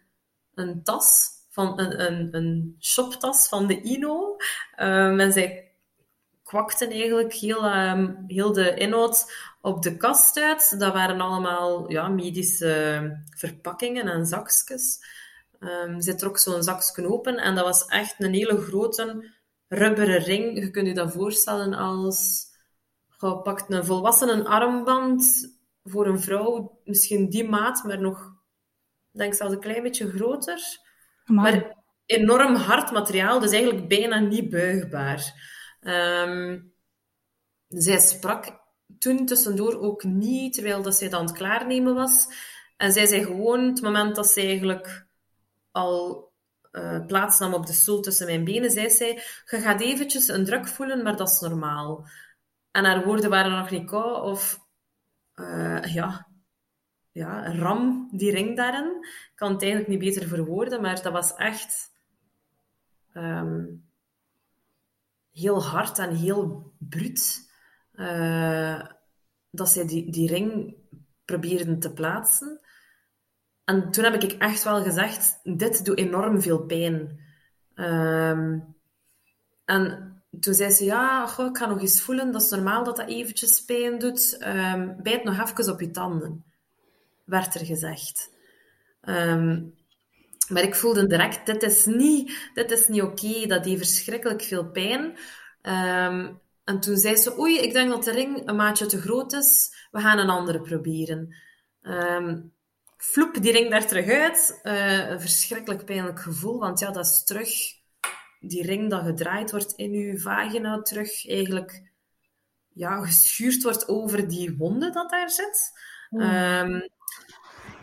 een tas, van, een, een, een shoptas van de Ino. Um, en zij kwakte eigenlijk heel, um, heel de inhoud op de kast uit. Dat waren allemaal ja, medische verpakkingen en zakjes. Um, zij trok zo'n zakje open en dat was echt een hele grote rubberen ring. Je kunt je dat voorstellen als... Pakt een volwassenen armband voor een vrouw, misschien die maat, maar nog, denk zelfs een klein beetje groter. Maar enorm hard materiaal, dus eigenlijk bijna niet buigbaar. Um, zij sprak toen tussendoor ook niet, terwijl dat zij dan aan het klaarnemen was. En zij zei gewoon, het moment dat ze eigenlijk al uh, plaats nam op de stoel tussen mijn benen, zei zij, je gaat eventjes een druk voelen, maar dat is normaal. En haar woorden waren nog niet kou, of uh, ja, ja, ram die ring daarin. Ik kan het eigenlijk niet beter verwoorden, maar dat was echt um, heel hard en heel bruut. Uh, dat zij die, ring probeerden te plaatsen. En toen heb ik echt wel gezegd, dit doet enorm veel pijn. Um, en toen zei ze, ja, ik ga nog eens voelen, dat is normaal dat dat eventjes pijn doet. Um, bijt nog even op je tanden, werd er gezegd. Um, maar ik voelde direct, dit is niet, dit is niet oké, okay, dat deed verschrikkelijk veel pijn. Um, en toen zei ze, oei, ik denk dat de ring een maatje te groot is, we gaan een andere proberen. Um, Floep, die ring daar terug uit. Uh, een verschrikkelijk pijnlijk gevoel, want ja, dat is terug die ring dat gedraaid wordt in uw vagina, terug eigenlijk ja, geschuurd wordt over die wonde dat daar zit. Um,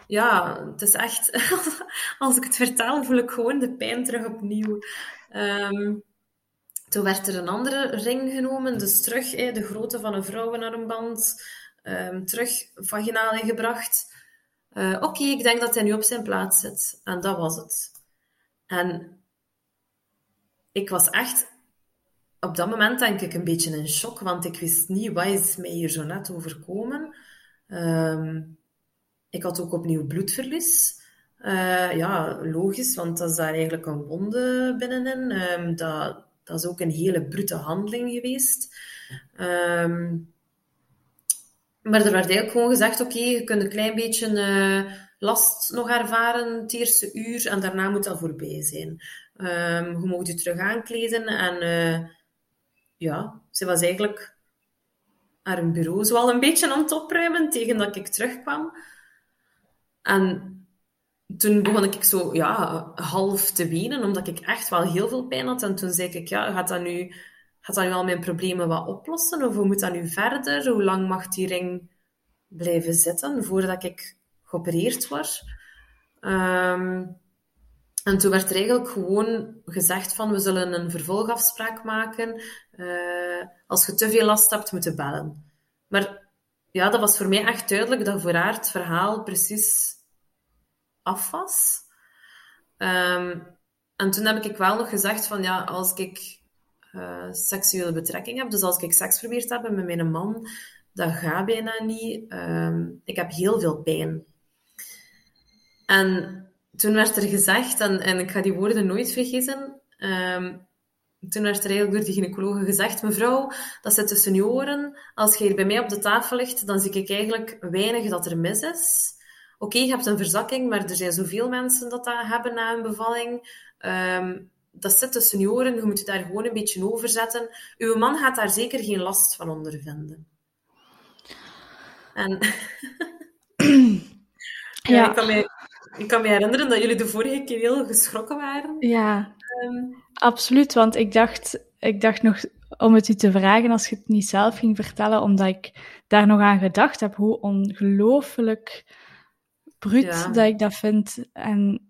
ja, het is echt... als ik het vertel, voel ik gewoon de pijn terug opnieuw. Um, toen werd er een andere ring genomen, dus terug eh, de grootte van een vrouwenarmband, um, terug vaginaal ingebracht. Uh, Oké, ik denk dat hij nu op zijn plaats zit. En dat was het. En ik was echt op dat moment denk ik een beetje in shock, want ik wist niet wat is mij hier zo net overkomen. Ehm, ik had ook opnieuw bloedverlies. Uh, ja, logisch, want dat is daar eigenlijk een wonde binnenin. Um, dat, dat is ook een hele brute handeling geweest. Um, maar er werd eigenlijk gewoon gezegd, oké, je kunt een klein beetje uh, last nog ervaren het eerste uur en daarna moet dat voorbij zijn. Um, je mag je terug aankleden en uh, ja, ze was eigenlijk haar bureau zo al een beetje aan het opruimen tegen dat ik terugkwam. En toen begon ik zo ja, half te wenen, omdat ik echt wel heel veel pijn had. En toen zei ik, ja, gaat dat nu, gaat dat nu al mijn problemen wat oplossen? Of hoe moet dat nu verder? Hoe lang mag die ring blijven zitten voordat ik geopereerd word? Um, en toen werd er eigenlijk gewoon gezegd van, we zullen een vervolgafspraak maken. Uh, als je te veel last hebt, moeten bellen. Maar ja, dat was voor mij echt duidelijk dat voor haar het verhaal precies af was. Um, en toen heb ik wel nog gezegd van, ja, als ik uh, seksuele betrekking heb, dus als ik seks probeert hebben met mijn man, dat gaat bijna niet. Um, ik heb heel veel pijn. En toen werd er gezegd, en, en ik ga die woorden nooit vergeten, um, toen werd er eigenlijk door die gynaecologe gezegd, mevrouw, dat zit tussen je oren. Als je hier bij mij op de tafel ligt, dan zie ik eigenlijk weinig dat er mis is. Oké, je hebt een verzakking, maar er zijn zoveel mensen dat dat hebben na een bevalling. Um, dat zit tussen je oren, je moet je daar gewoon een beetje over zetten. Uw man gaat daar zeker geen last van ondervinden. En... ja, ja, ik kan mij ik kan me herinneren dat jullie de vorige keer heel geschrokken waren. Ja, um, absoluut. Want ik dacht, ik dacht nog om het u te vragen als je het niet zelf ging vertellen, omdat ik daar nog aan gedacht heb hoe ongelooflijk bruut dat ik dat vind. En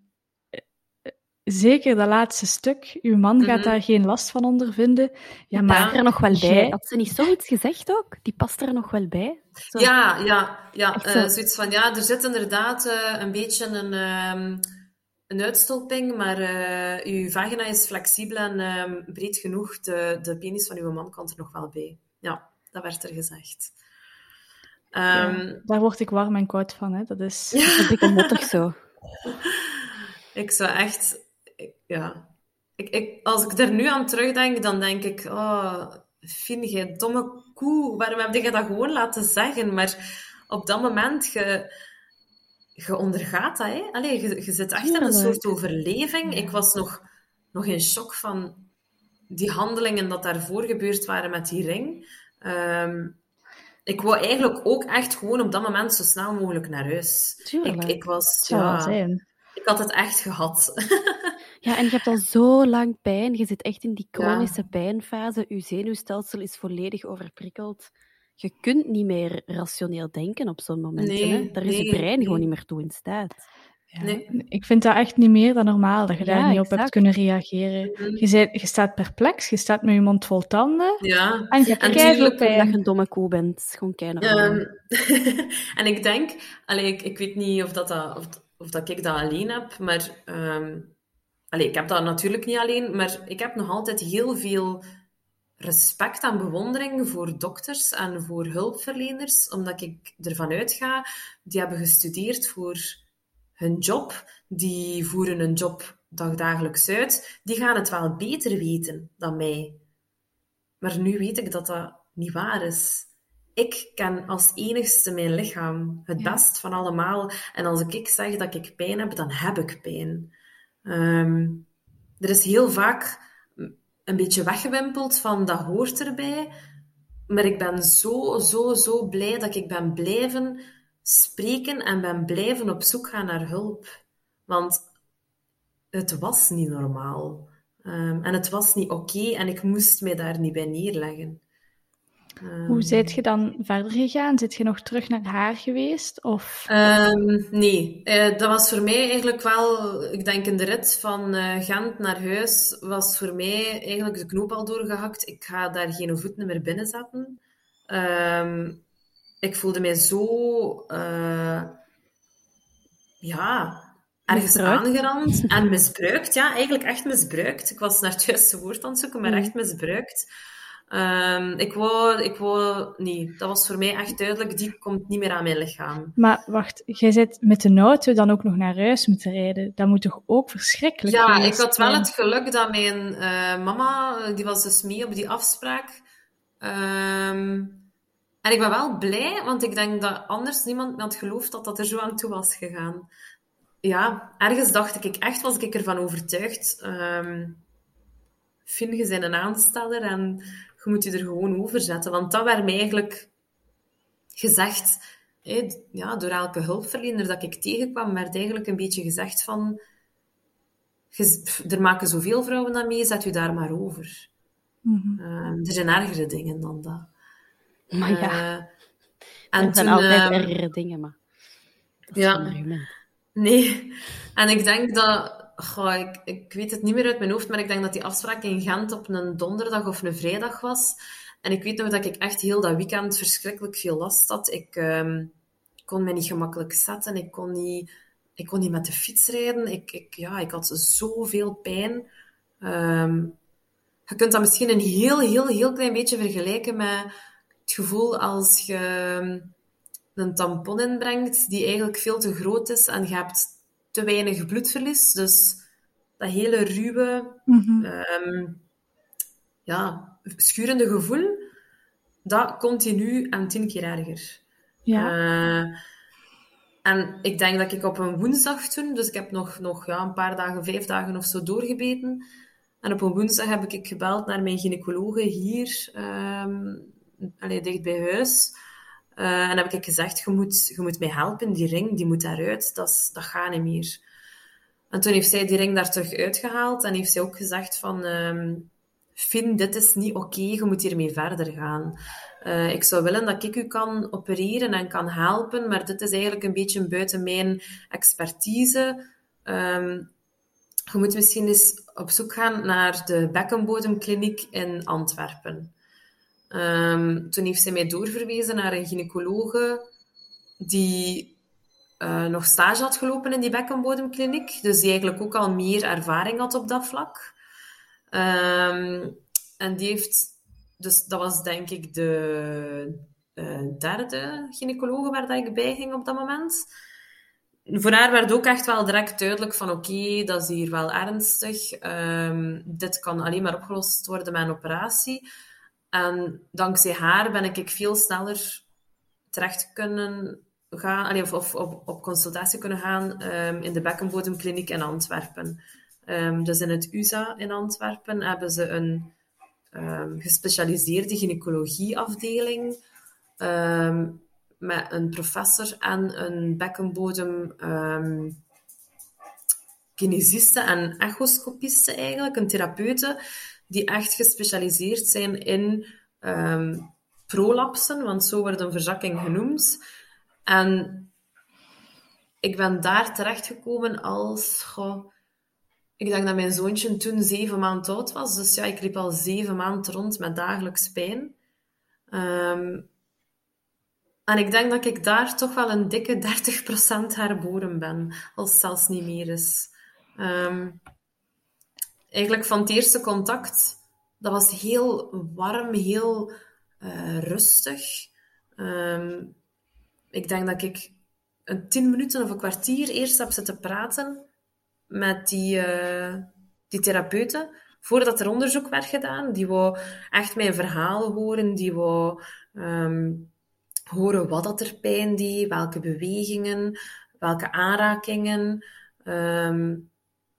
zeker dat laatste stuk, uw man gaat mhm. daar geen last van ondervinden. Ja, maar er nog wel bij. Had ze niet zoiets gezegd ook? Die past er nog wel bij? Zo. Ja, ja, ja. Uh, zoiets van, ja, er zit inderdaad uh, een beetje een, um, een uitstulping, maar uh, uw vagina is flexibel en um, breed genoeg. De, de penis van uw man kan er nog wel bij. Ja, dat werd er gezegd. Um, ja, ehm, daar word ik warm en koud van, hè. Dat is, ja. dat ik mottig zo. ik zou echt ja. Ik, ik, als ik er nu aan terugdenk, dan denk ik, oh, vind je domme koe, waarom heb je dat gewoon laten zeggen? Maar op dat moment, je, je ondergaat dat, hè? Allee, je, je zit echt in een soort overleving. Ik was nog, nog in shock van die handelingen dat daarvoor gebeurd waren met die ring. Um, ik wou eigenlijk ook echt gewoon op dat moment zo snel mogelijk naar huis. Tuurlijk. Ik, ik was, ja, ik had het echt gehad. Ja, en je hebt al zo lang pijn. Je zit echt in die chronische pijnfase. Je zenuwstelsel is volledig overprikkeld. Je kunt niet meer rationeel denken op zo'n moment. Nee, Daar is je brein gewoon niet meer toe in staat. Ja. Nee. Ik vind dat echt niet meer dan normaal, dat je daar niet op hebt kunnen reageren. Mm. Je, zei, je staat perplex, je staat met je mond vol tanden. Ja. En je hebt pijn. dat je een domme koe bent. Gewoon keihard um, En ik denk, allee, ik, ik weet niet of, dat, dat, of, of dat ik dat alleen heb, maar... Um, Allee, ik heb dat natuurlijk niet alleen, maar ik heb nog altijd heel veel respect en bewondering voor dokters en voor hulpverleners, omdat ik ervan uitga, die hebben gestudeerd voor hun job, die voeren hun job dagdagelijks uit, die gaan het wel beter weten dan mij. Maar nu weet ik dat dat niet waar is. Ik ken als enigste mijn lichaam het best van allemaal. En als ik zeg dat ik pijn heb, dan heb ik pijn. Um, er is heel vaak een beetje weggewimpeld van dat hoort erbij. Maar ik ben zo, zo, zo blij dat ik ben blijven spreken en ben blijven op zoek gaan naar hulp. Want het was niet normaal. Um, en het was niet oké en ik moest mij daar niet bij neerleggen. Hoe zijt je dan verder gegaan? Zit je nog terug naar haar geweest? Of? Um, nee, uh, dat was voor mij eigenlijk wel, ik denk in de rit van uh, Gent naar huis, was voor mij eigenlijk de knoop al doorgehakt. Ik ga daar geen voet meer binnen zetten. Um, ik voelde mij zo, uh, ja, ergens Misbruikt. aangerand en misbruikt. Ja, eigenlijk echt misbruikt. Ik was naar het juiste woord aan het zoeken, maar Mm. echt misbruikt. Ehm, ik wou, ik wou, nee, dat was voor mij echt duidelijk, die komt niet meer aan mijn lichaam. Maar wacht, jij zit met de auto dan ook nog naar huis moeten rijden. Dat moet toch ook verschrikkelijk Ja, ik had wel zijn? het geluk dat mijn eh, mama, eh, die was dus mee op die afspraak. Ehm, en ik ben wel blij, want ik denk dat anders niemand me had geloofd dat dat er zo aan toe was gegaan. Ja, ergens dacht ik echt, was ik ervan overtuigd. ehm Finn, je bent een aansteller en je moet je er gewoon over zetten. Want dat werd mij eigenlijk gezegd, ja, door elke hulpverlener dat ik tegenkwam, werd eigenlijk een beetje gezegd van je- er maken zoveel vrouwen aan mee, zet u daar maar over. Mhm. Ehm, er zijn ergere dingen dan dat. Maar ja, Eh, er zijn toen, altijd ehm, ergere dingen, maar dat is ja. een argument. Nee. En ik denk dat... Goh, ik, ik weet het niet meer uit mijn hoofd, maar ik denk dat die afspraak in Gent op een donderdag of een vrijdag was. En ik weet nog dat ik echt heel dat weekend verschrikkelijk veel last had. Ik ehm, kon me niet gemakkelijk zetten. Ik kon niet, ik kon niet met de fiets rijden. Ik, ik, ja, ik had zoveel pijn. Ehm, je kunt dat misschien een heel, heel, heel klein beetje vergelijken met het gevoel als je een tampon inbrengt die eigenlijk veel te groot is en je hebt te weinig bloedverlies. Dus dat hele ruwe, Mhm. ehm, ja, schurende gevoel, dat continu en tien keer erger. Ja. Eh, en ik denk dat ik op een woensdag toen, dus ik heb nog, nog ja, een paar dagen, vijf dagen of zo doorgebeten. En op een woensdag heb ik gebeld naar mijn gynaecologe hier, ehm allee, dicht bij huis. Eh, en heb ik gezegd, je moet, je moet mij helpen, die ring, die moet daaruit, dat, dat gaat niet meer. En toen heeft zij die ring daar terug uitgehaald en heeft zij ook gezegd van... ehm Finn, dit is niet oké, je moet hiermee verder gaan. Eh, ik zou willen dat ik u kan opereren en kan helpen, maar dit is eigenlijk een beetje buiten mijn expertise. Ehm, je moet misschien eens op zoek gaan naar de bekkenbodemkliniek in Antwerpen. Ehm, toen heeft zij mij doorverwezen naar een gynaecologe die eh, nog stage had gelopen in die bekkenbodemkliniek, dus die eigenlijk ook al meer ervaring had op dat vlak. Ehm, en die heeft, dus dat was denk ik de eh, derde gynaecologe waar dat ik bij ging op dat moment. Voor haar werd ook echt wel direct duidelijk van oké, dat is hier wel ernstig. Ehm, dit kan alleen maar opgelost worden met een operatie. En dankzij haar ben ik veel sneller terecht kunnen gaan, of, op, op consultatie kunnen gaan ehm, in de bekkenbodemkliniek in Antwerpen. Ehm, dus in het USA in Antwerpen hebben ze een ehm, gespecialiseerde gynaecologieafdeling met een professor en een bekkenbodem kinesiste en echoscopiste eigenlijk, een therapeute, die echt gespecialiseerd zijn in ehm, prolapsen, want zo wordt een verzakking genoemd. En ik ben daar terechtgekomen als... ik denk dat mijn zoontje toen zeven maanden oud was. Dus ja, ik liep al zeven maanden rond met dagelijks pijn. Ehm, en ik denk dat ik daar toch wel een dikke 30% herboren ben. Als het zelfs niet meer is. Ehm, eigenlijk van het eerste contact, dat was heel warm, heel eh, rustig. Ehm, ik denk dat ik een tien minuten of een kwartier eerst heb zitten praten met die, eh, die therapeute, voordat er onderzoek werd gedaan. Die wou echt mijn verhaal horen, die wou ehm, horen wat dat er pijn deed, welke bewegingen, welke aanrakingen. Ehm,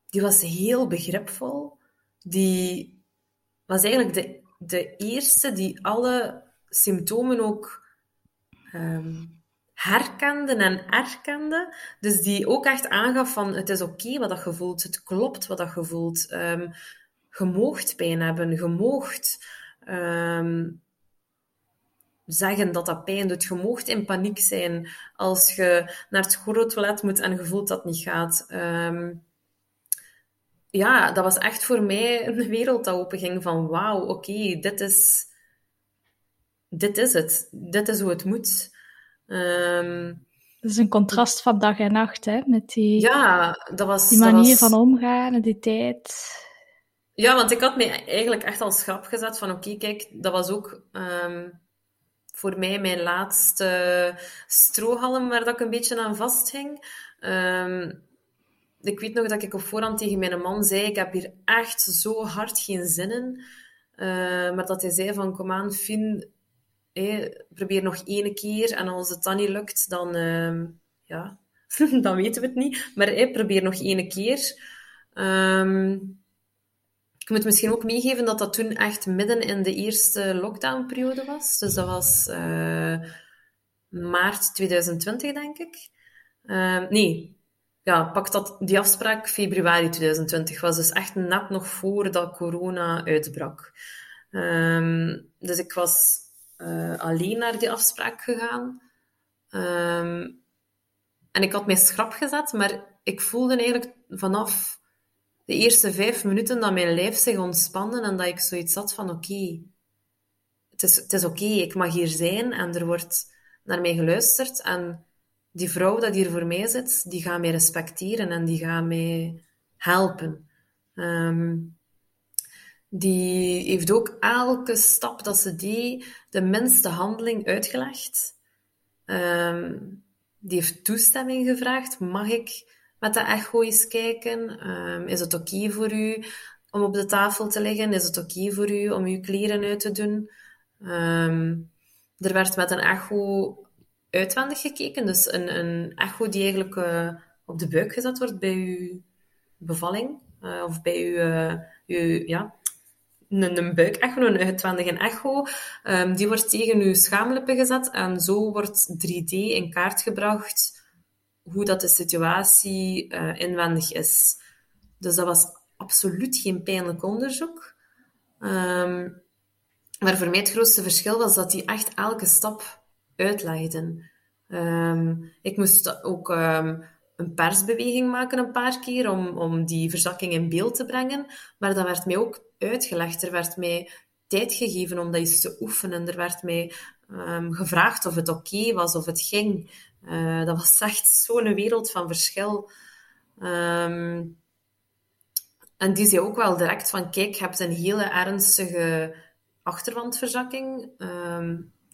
die was heel begripvol. Die was eigenlijk de, de eerste die alle symptomen ook ehm, herkende en erkende. Dus die ook echt aangaf van het is oké wat dat je voelt, het klopt wat dat je voelt. Ehm je pijn hebben, je ehm, zeggen dat dat pijn doet. Je moogt in paniek zijn als je naar het schooltoilet moet en je voelt dat niet gaat. Ja, dat was echt voor mij een wereld dat openging van wauw, oké, dit is dit is het. Dit is hoe het moet. Ehm, Dat is een contrast van dag en nacht, hè? Met die, Ja, dat was... die dat manier was- van omgaan en die tijd. Ja, want ik had me eigenlijk echt als grap gezet van oké, kijk, dat was ook ehm, voor mij mijn laatste strohalm waar dat ik een beetje aan vasthing. Ehm, ik weet nog dat ik op voorhand tegen mijn man zei, ik heb hier echt zo hard geen zin in. Eh, maar dat hij zei van, kom aan, Fien, probeer nog één keer. En als het dan niet lukt, dan, ehm, ja, dan weten we het niet. Maar probeer nog één keer. Ehm, ik moet misschien ook meegeven dat dat toen echt midden in de eerste lockdownperiode was. Dus dat was eh, maart 2020, denk ik. Ehm, nee, ja, pak dat, die afspraak februari 2020 was dus echt net nog voordat corona uitbrak. Ehm, dus ik was eh, alleen naar die afspraak gegaan. Ehm, en ik had mij schrap gezet, maar ik voelde eigenlijk vanaf de eerste vijf minuten dat mijn lijf zich ontspande en dat ik zoiets had van oké, het is, het is oké, ik mag hier zijn en er wordt naar mij geluisterd en die vrouw dat hier voor mij zit, die gaat mij respecteren en die gaat mij helpen. Ehm, die heeft ook elke stap dat ze deed, de minste handeling uitgelegd. Ehm, die heeft toestemming gevraagd. Mag ik met de echo eens kijken? Ehm, is het oké voor u om op de tafel te liggen? Is het oké voor u om uw kleren uit te doen? Er werd met een echo uitwendig gekeken. Dus een, een echo die eigenlijk op de buik gezet wordt bij uw bevalling. eh, of bij uw, eh, uw ja, een, een buikecho, een uitwendige echo. Ehm, die wordt tegen uw schaamlippen gezet en zo wordt 3D in kaart gebracht hoe dat de situatie eh, inwendig is. Dus dat was absoluut geen pijnlijk onderzoek. Ehm, maar voor mij het grootste verschil was dat die echt elke stap uitlegden. Ehm, ik moest ook ehm, een persbeweging maken een paar keer om, om die verzakking in beeld te brengen. Maar dat werd mij ook uitgelegd. Er werd mij tijd gegeven om dat eens te oefenen. Er werd mij ehm, gevraagd of het oké was, of het ging. Eh, dat was echt zo'n wereld van verschil. En die zei ook wel direct van, kijk, je hebt een hele ernstige achterwandverzakking.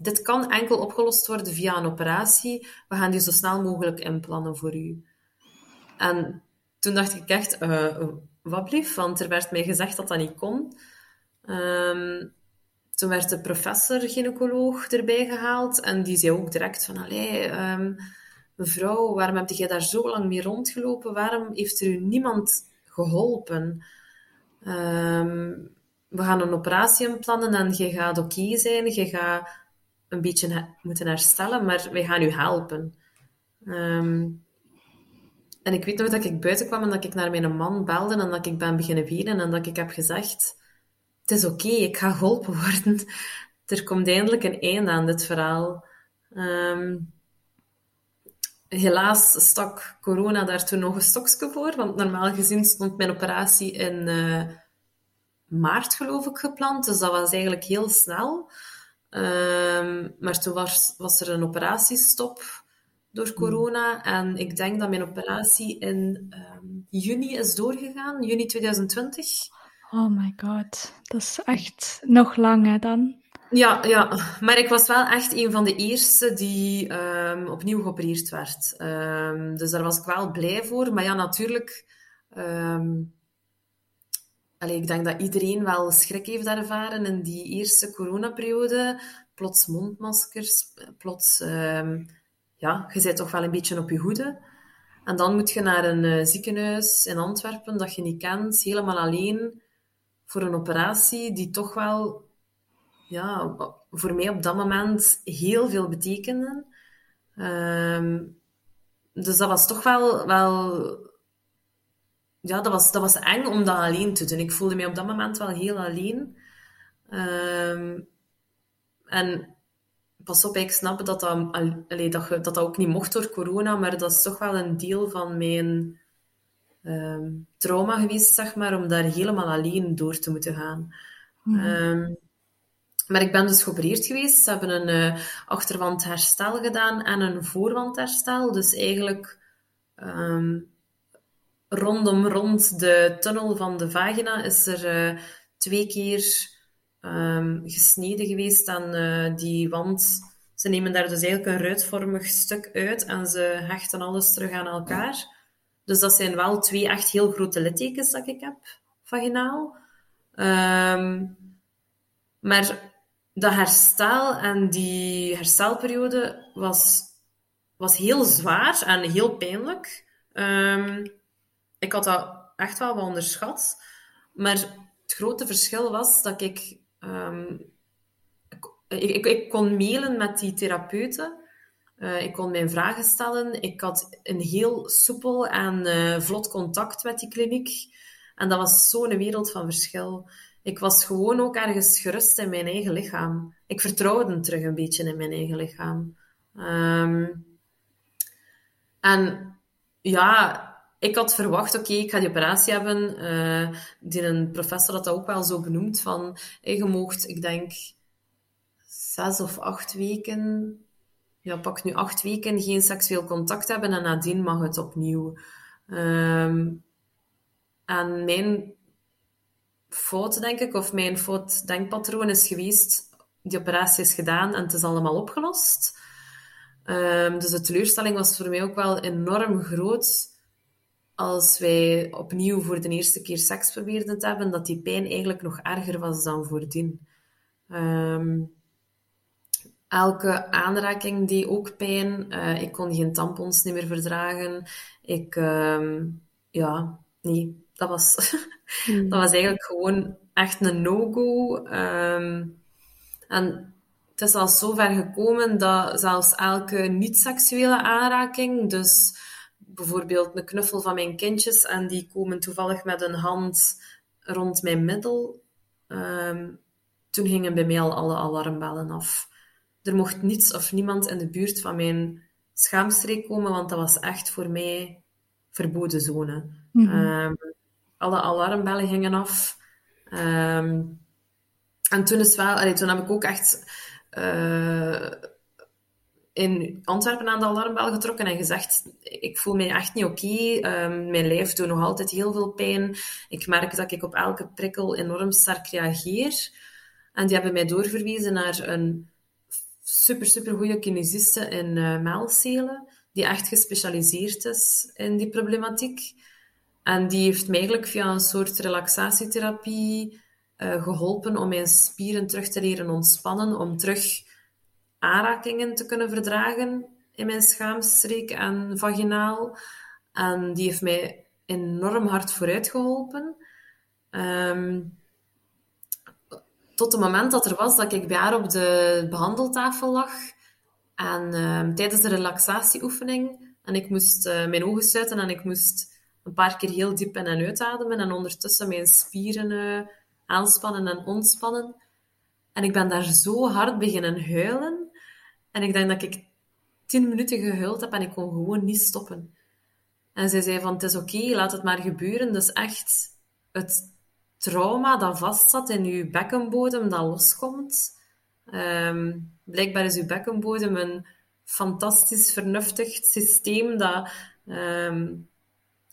Dit kan enkel opgelost worden via een operatie. We gaan die zo snel mogelijk inplannen voor u. En toen dacht ik echt, eh, wat blief? Want er werd mij gezegd dat dat niet kon. Ehm, toen werd de professor-gynaecoloog erbij gehaald en die zei ook direct van, allee, ehm, mevrouw, waarom heb jij daar zo lang mee rondgelopen? Waarom heeft er u niemand geholpen? Ehm, we gaan een operatie inplannen en je gaat oké zijn, je gaat een beetje moeten herstellen, maar wij gaan u helpen. Ehm, en ik weet nog dat ik buiten kwam en dat ik naar mijn man belde en dat ik ben beginnen wenen en dat ik heb gezegd, het is oké, ik ga geholpen worden. Er komt eindelijk een einde aan dit verhaal. Ehm, helaas stak corona daar toen nog een stokje voor, want normaal gezien stond mijn operatie in eh, maart, geloof ik, gepland. Dus dat was eigenlijk heel snel. Ehm, maar toen was, was er een operatiestop door corona. En ik denk dat mijn operatie in ehm, juni is doorgegaan, juni 2020. Oh my god, dat is echt nog lang hè, dan. Ja, ja, maar ik was wel echt een van de eerste die ehm, opnieuw geopereerd werd. Dus daar was ik wel blij voor. Maar ja, natuurlijk. Ik denk dat iedereen wel schrik heeft ervaren in die eerste coronaperiode. Plots mondmaskers, plots. ehm, ja, je bent toch wel een beetje op je hoede. En dan moet je naar een eh, ziekenhuis in Antwerpen dat je niet kent, helemaal alleen voor een operatie die toch wel ja, voor mij op dat moment heel veel betekende. Ehm, dus dat was toch wel, wel ja, dat was, dat was eng om dat alleen te doen. Ik voelde mij op dat moment wel heel alleen. Ehm, en pas op, ik snap dat dat, allee, dat, dat dat ook niet mocht door corona, maar dat is toch wel een deel van mijn ehm, trauma geweest, zeg maar, om daar helemaal alleen door te moeten gaan. Ehm, maar ik ben dus geopereerd geweest. Ze hebben een uh, achterwandherstel gedaan en een voorwandherstel. Dus eigenlijk um, rondom rond de tunnel van de vagina is er uh, twee keer um, gesneden geweest aan uh, die wand. Ze nemen daar dus eigenlijk een ruitvormig stuk uit en ze hechten alles terug aan elkaar. Dus dat zijn wel twee echt heel grote littekens dat ik heb, vaginaal. Um, maar dat herstel en die herstelperiode was, was heel zwaar en heel pijnlijk. Um, ik had dat echt wel wat onderschat. Maar het grote verschil was dat ik... Um, ik, ik, kon mailen met die therapeuten. Uh, ik kon mijn vragen stellen. Ik had een heel soepel en uh, vlot contact met die kliniek. En dat was zo'n wereld van verschil. Ik was gewoon ook ergens gerust in mijn eigen lichaam. Ik vertrouwde terug een beetje in mijn eigen lichaam. Um, en ja, ik had verwacht, oké, ik ga die operatie hebben. Uh, die een professor had dat ook wel zo benoemd, van je moogt, ik denk, zes of acht weken, ja, pak nu acht weken, geen seksueel contact hebben en nadien mag het opnieuw. Um, en mijn fout, denk ik, of mijn fout denkpatroon is geweest, die operatie is gedaan en het is allemaal opgelost. Um, dus de teleurstelling was voor mij ook wel enorm groot als wij opnieuw voor de eerste keer seks probeerden te hebben, dat die pijn eigenlijk nog erger was dan voordien. Um, elke aanraking deed ook pijn. Uh, ik kon geen tampons niet meer verdragen. Ik, um, ja, nee, dat was, mm. dat was eigenlijk gewoon echt een no-go. Um, en het is al zo ver gekomen dat zelfs elke niet-seksuele aanraking, dus bijvoorbeeld een knuffel van mijn kindjes en die komen toevallig met een hand rond mijn middel. Um, toen gingen bij mij al alle alarmbellen af. Er mocht niets of niemand in de buurt van mijn schaamstreek komen, want dat was echt voor mij verboden zone. Mm -hmm. um, alle alarmbellen gingen af. Um, en toen is wel, allee, toen heb ik ook echt uh, in Antwerpen aan de alarmbel getrokken en gezegd: Ik voel me echt niet oké. Um, mijn lijf doet nog altijd heel veel pijn. Ik merk dat ik op elke prikkel enorm sterk reageer. En die hebben mij doorverwezen naar een super, super goede kinesiste in uh, die echt gespecialiseerd is in die problematiek. En die heeft mij eigenlijk via een soort relaxatietherapie uh, geholpen om mijn spieren terug te leren ontspannen, om terug aanrakingen te kunnen verdragen in mijn schaamstreek en vaginaal. En die heeft mij enorm hard vooruit geholpen. Um, tot het moment dat er was dat ik bij haar op de behandeltafel lag. En um, tijdens de relaxatieoefening. En ik moest uh, mijn ogen sluiten en ik moest een paar keer heel diep in en uitademen. En ondertussen mijn spieren uh, aanspannen en ontspannen. En ik ben daar zo hard beginnen huilen. En ik denk dat ik tien minuten gehuild heb en ik kon gewoon niet stoppen. En zij zei van, het is oké, laat het maar gebeuren. Dus echt het trauma dat vastzat in uw bekkenbodem, dat loskomt. Um, blijkbaar is uw bekkenbodem een fantastisch vernuftig systeem dat um,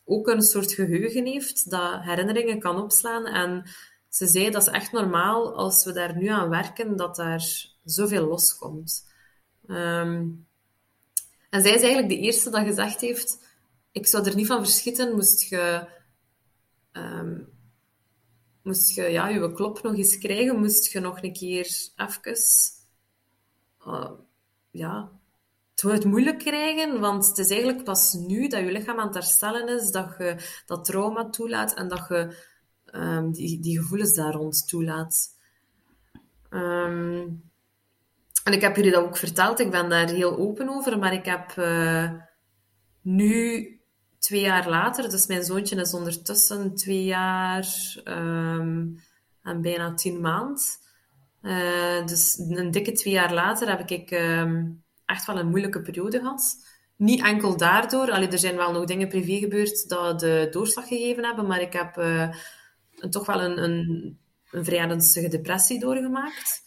ook een soort geheugen heeft, dat herinneringen kan opslaan. En ze zei, dat is echt normaal als we daar nu aan werken, dat daar zoveel loskomt. Um, en zij is eigenlijk de eerste dat gezegd heeft, ik zou er niet van verschieten, moest je, um, moest je ja, je klop nog eens krijgen, moest je nog een keer even uh, ja, het moeilijk krijgen, want het is eigenlijk pas nu dat je lichaam aan het herstellen is, dat je dat trauma toelaat en dat je um, die, die gevoelens daar rond toelaat. En ik heb jullie dat ook verteld, ik ben daar heel open over, maar ik heb uh, nu, twee jaar later, dus mijn zoontje is ondertussen twee jaar um, en bijna tien maand. Uh, dus een dikke twee jaar later heb ik um, echt wel een moeilijke periode gehad. Niet enkel daardoor, allee, er zijn wel nog dingen privé gebeurd dat de doorslag gegeven hebben, maar ik heb uh, toch wel een, een, een vrij ernstige depressie doorgemaakt.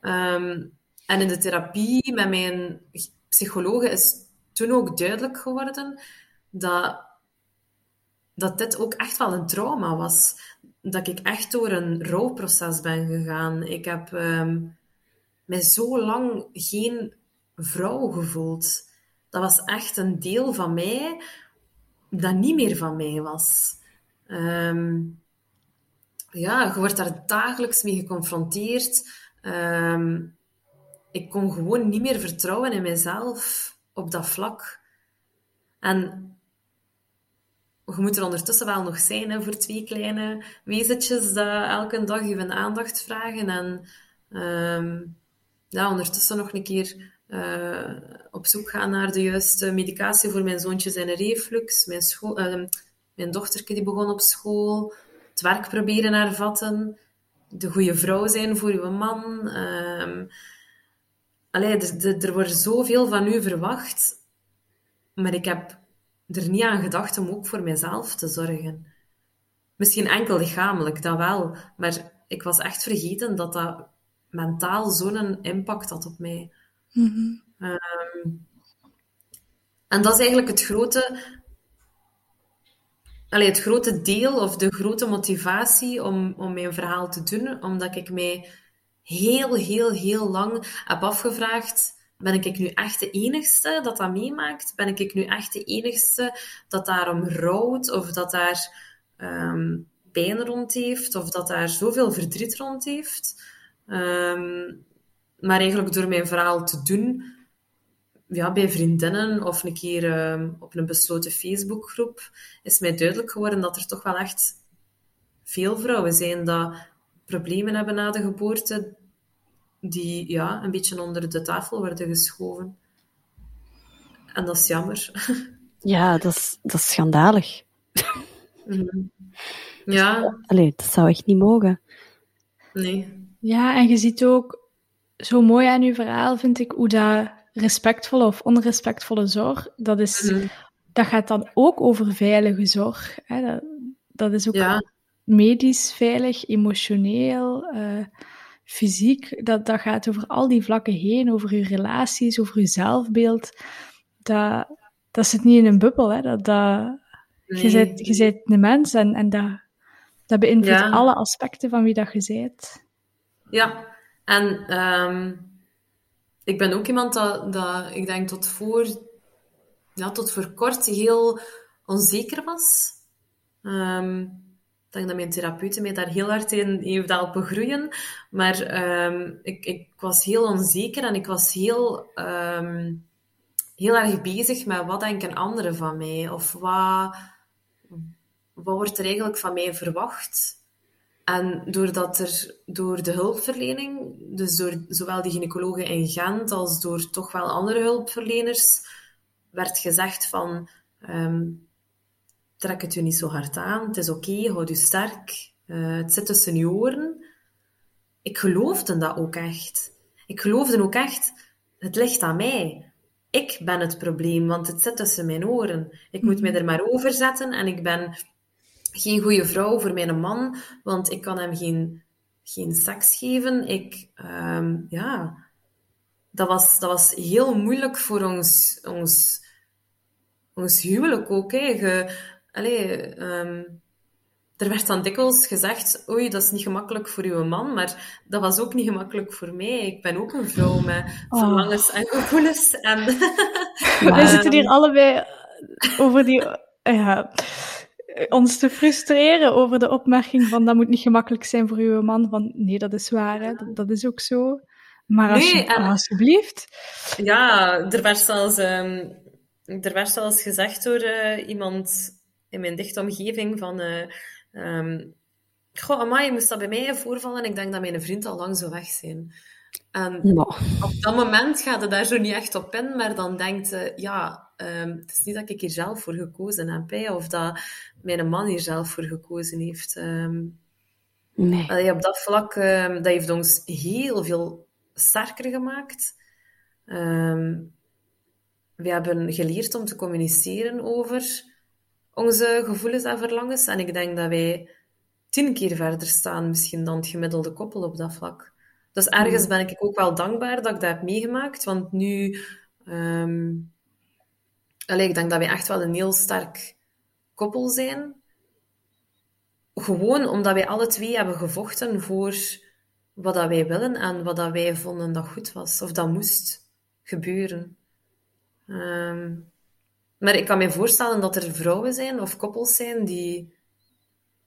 Ehm, en in de therapie met mijn psychologe is toen ook duidelijk geworden dat, dat dit ook echt wel een trauma was. Dat ik echt door een rouwproces ben gegaan. Ik heb um, mij zo lang geen vrouw gevoeld. Dat was echt een deel van mij dat niet meer van mij was. Um, ja, je wordt daar dagelijks mee geconfronteerd. Um, ik kon gewoon niet meer vertrouwen in mezelf op dat vlak. En je moet er ondertussen wel nog zijn hè, voor twee kleine wezentjes dat elke dag je aandacht vragen. En um, ja, ondertussen nog een keer uh, op zoek gaan naar de juiste medicatie voor mijn zoontje zijn reflux. Mijn, school, uh, mijn dochterke die begon op school. Het werk proberen hervatten. De goede vrouw zijn voor uw man. Uh, allee, er, er wordt zoveel van u verwacht. Maar ik heb er niet aan gedacht om ook voor mezelf te zorgen. Misschien enkel lichamelijk, dat wel. Maar ik was echt vergeten dat dat mentaal zo'n impact had op mij. Mm en dat is eigenlijk het grote, allee, het grote deel of de grote motivatie om, om mijn verhaal te doen, omdat ik mij heel, heel, heel lang heb afgevraagd: ben ik nu echt de enigste dat dat meemaakt? Ben ik nu echt de enigste dat daarom rouwt of dat daar um, pijn rond heeft of dat daar zoveel verdriet rond heeft? Um, maar eigenlijk door mijn verhaal te doen, ja, bij vriendinnen of een keer uh, op een besloten Facebookgroep, is mij duidelijk geworden dat er toch wel echt veel vrouwen zijn dat problemen hebben na de geboorte, die ja, een beetje onder de tafel worden geschoven. En dat is jammer. Ja, dat is, dat is schandalig. Mm. Ja. Allee, dat zou echt niet mogen. Nee. Ja, en je ziet ook zo mooi aan uw verhaal, vind ik, hoe dat respectvolle of onrespectvolle zorg, dat, is, mhm. dat gaat dan ook over veilige zorg. Hè? Dat, dat is ook medisch veilig, emotioneel, uh, fysiek. Dat, dat gaat over al die vlakken heen, over je relaties, over je zelfbeeld. Dat, dat zit niet in een bubbel. Hè? Dat, dat, Je, bent, je bent een mens en, en dat, dat beïnvloedt alle aspecten van wie dat je bent. Ja, en um, ik ben ook iemand dat, dat ik denk tot voor, ja, tot voor kort heel onzeker was. Um, ik denk dat mijn therapeuten mij daar heel hard in heeft helpen groeien. Maar um, ik, ik was heel onzeker en ik was heel, um, heel erg bezig met wat denken anderen van mij? Of wat, wat wordt er eigenlijk van mij verwacht? En doordat er door de hulpverlening, dus door zowel die gynaecologen in Gent als door toch wel andere hulpverleners, werd gezegd van um, trek het u niet zo hard aan, het is oké, okay, houd u sterk, uh, het zit tussen je oren. Ik geloofde dat ook echt. Ik geloofde ook echt, het ligt aan mij. Ik ben het probleem, want het zit tussen mijn oren. Ik moet mij er maar over zetten en ik ben geen goede vrouw voor mijn man, want ik kan hem geen, geen seks geven. Ik, um, ja, dat was, dat was heel moeilijk voor ons, ons, ons huwelijk ook. Hè. Ge, allez, um, er werd dan dikwijls gezegd, oei, dat is niet gemakkelijk voor uw man, maar dat was ook niet gemakkelijk voor mij. Ik ben ook een vrouw met oh. verlangens en gevoelens. En, We zitten hier allebei over die... Ja, ons te frustreren over de opmerking van dat moet niet gemakkelijk zijn voor uw man. Van nee, dat is waar, hè. Dat, dat is ook zo. Maar als nee, je, alsjeblieft. Ja, er werd zelfs, um, er werd zelfs gezegd door uh, iemand in mijn dichte omgeving van... Uh, um, Goh, amai, moest dat bij mij voorvallen. Ik denk dat mijn vriend al lang zo weg zijn. En op dat moment gaat het daar zo niet echt op in, maar dan denkt je, ja, um, het is niet dat ik hier zelf voor gekozen heb, of dat mijn man hier zelf voor gekozen heeft. Um, nee. op dat vlak, um, dat heeft ons heel veel sterker gemaakt. we hebben geleerd om te communiceren over onze gevoelens en verlangens. En ik denk dat wij tien keer verder staan misschien dan het gemiddelde koppel op dat vlak. Dus ergens ben ik ook wel dankbaar dat ik dat heb meegemaakt, want nu... allee, ik denk dat wij echt wel een heel sterk koppel zijn. Gewoon omdat wij alle twee hebben gevochten voor wat dat wij willen en wat dat wij vonden dat goed was. Of dat moest gebeuren. Ehm, maar ik kan me voorstellen dat er vrouwen zijn of koppels zijn die,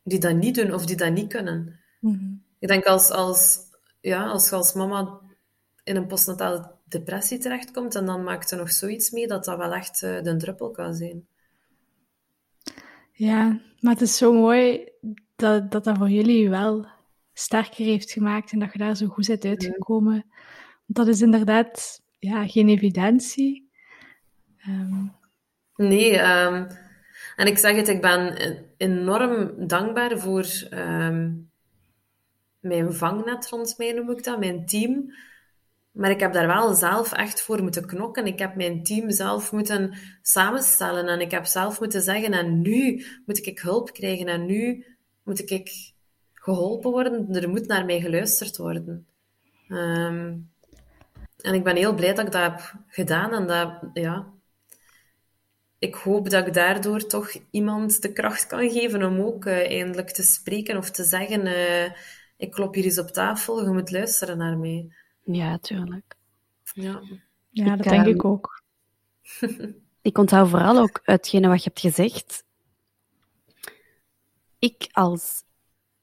die dat niet doen of die dat niet kunnen. Ik denk als, als, ja, als je als mama in een postnatale depressie terechtkomt en dan maakt er nog zoiets mee, dat dat wel echt eh, de druppel kan zijn. Ja, maar het is zo mooi dat dat, dat voor jullie wel sterker heeft gemaakt en dat je daar zo goed bent uitgekomen. Want dat is inderdaad ja, geen evidentie. Ehm, Nee, ehm, en ik zeg het, ik ben enorm dankbaar voor ehm, mijn vangnet rond mij, noem ik dat, mijn team. Maar ik heb daar wel zelf echt voor moeten knokken. Ik heb mijn team zelf moeten samenstellen en ik heb zelf moeten zeggen, en nu moet ik hulp krijgen en nu moet ik geholpen worden. Er moet naar mij geluisterd worden. Ehm, en ik ben heel blij dat ik dat heb gedaan en dat, ja, ik hoop dat ik daardoor toch iemand de kracht kan geven om ook uh, eindelijk te spreken of te zeggen: uh, Ik klop hier eens op tafel, je moet luisteren naar mij. Ja, tuurlijk. Ja, ja dat ik, denk um, ik ook. ik onthoud vooral ook uitgene wat je hebt gezegd. Ik als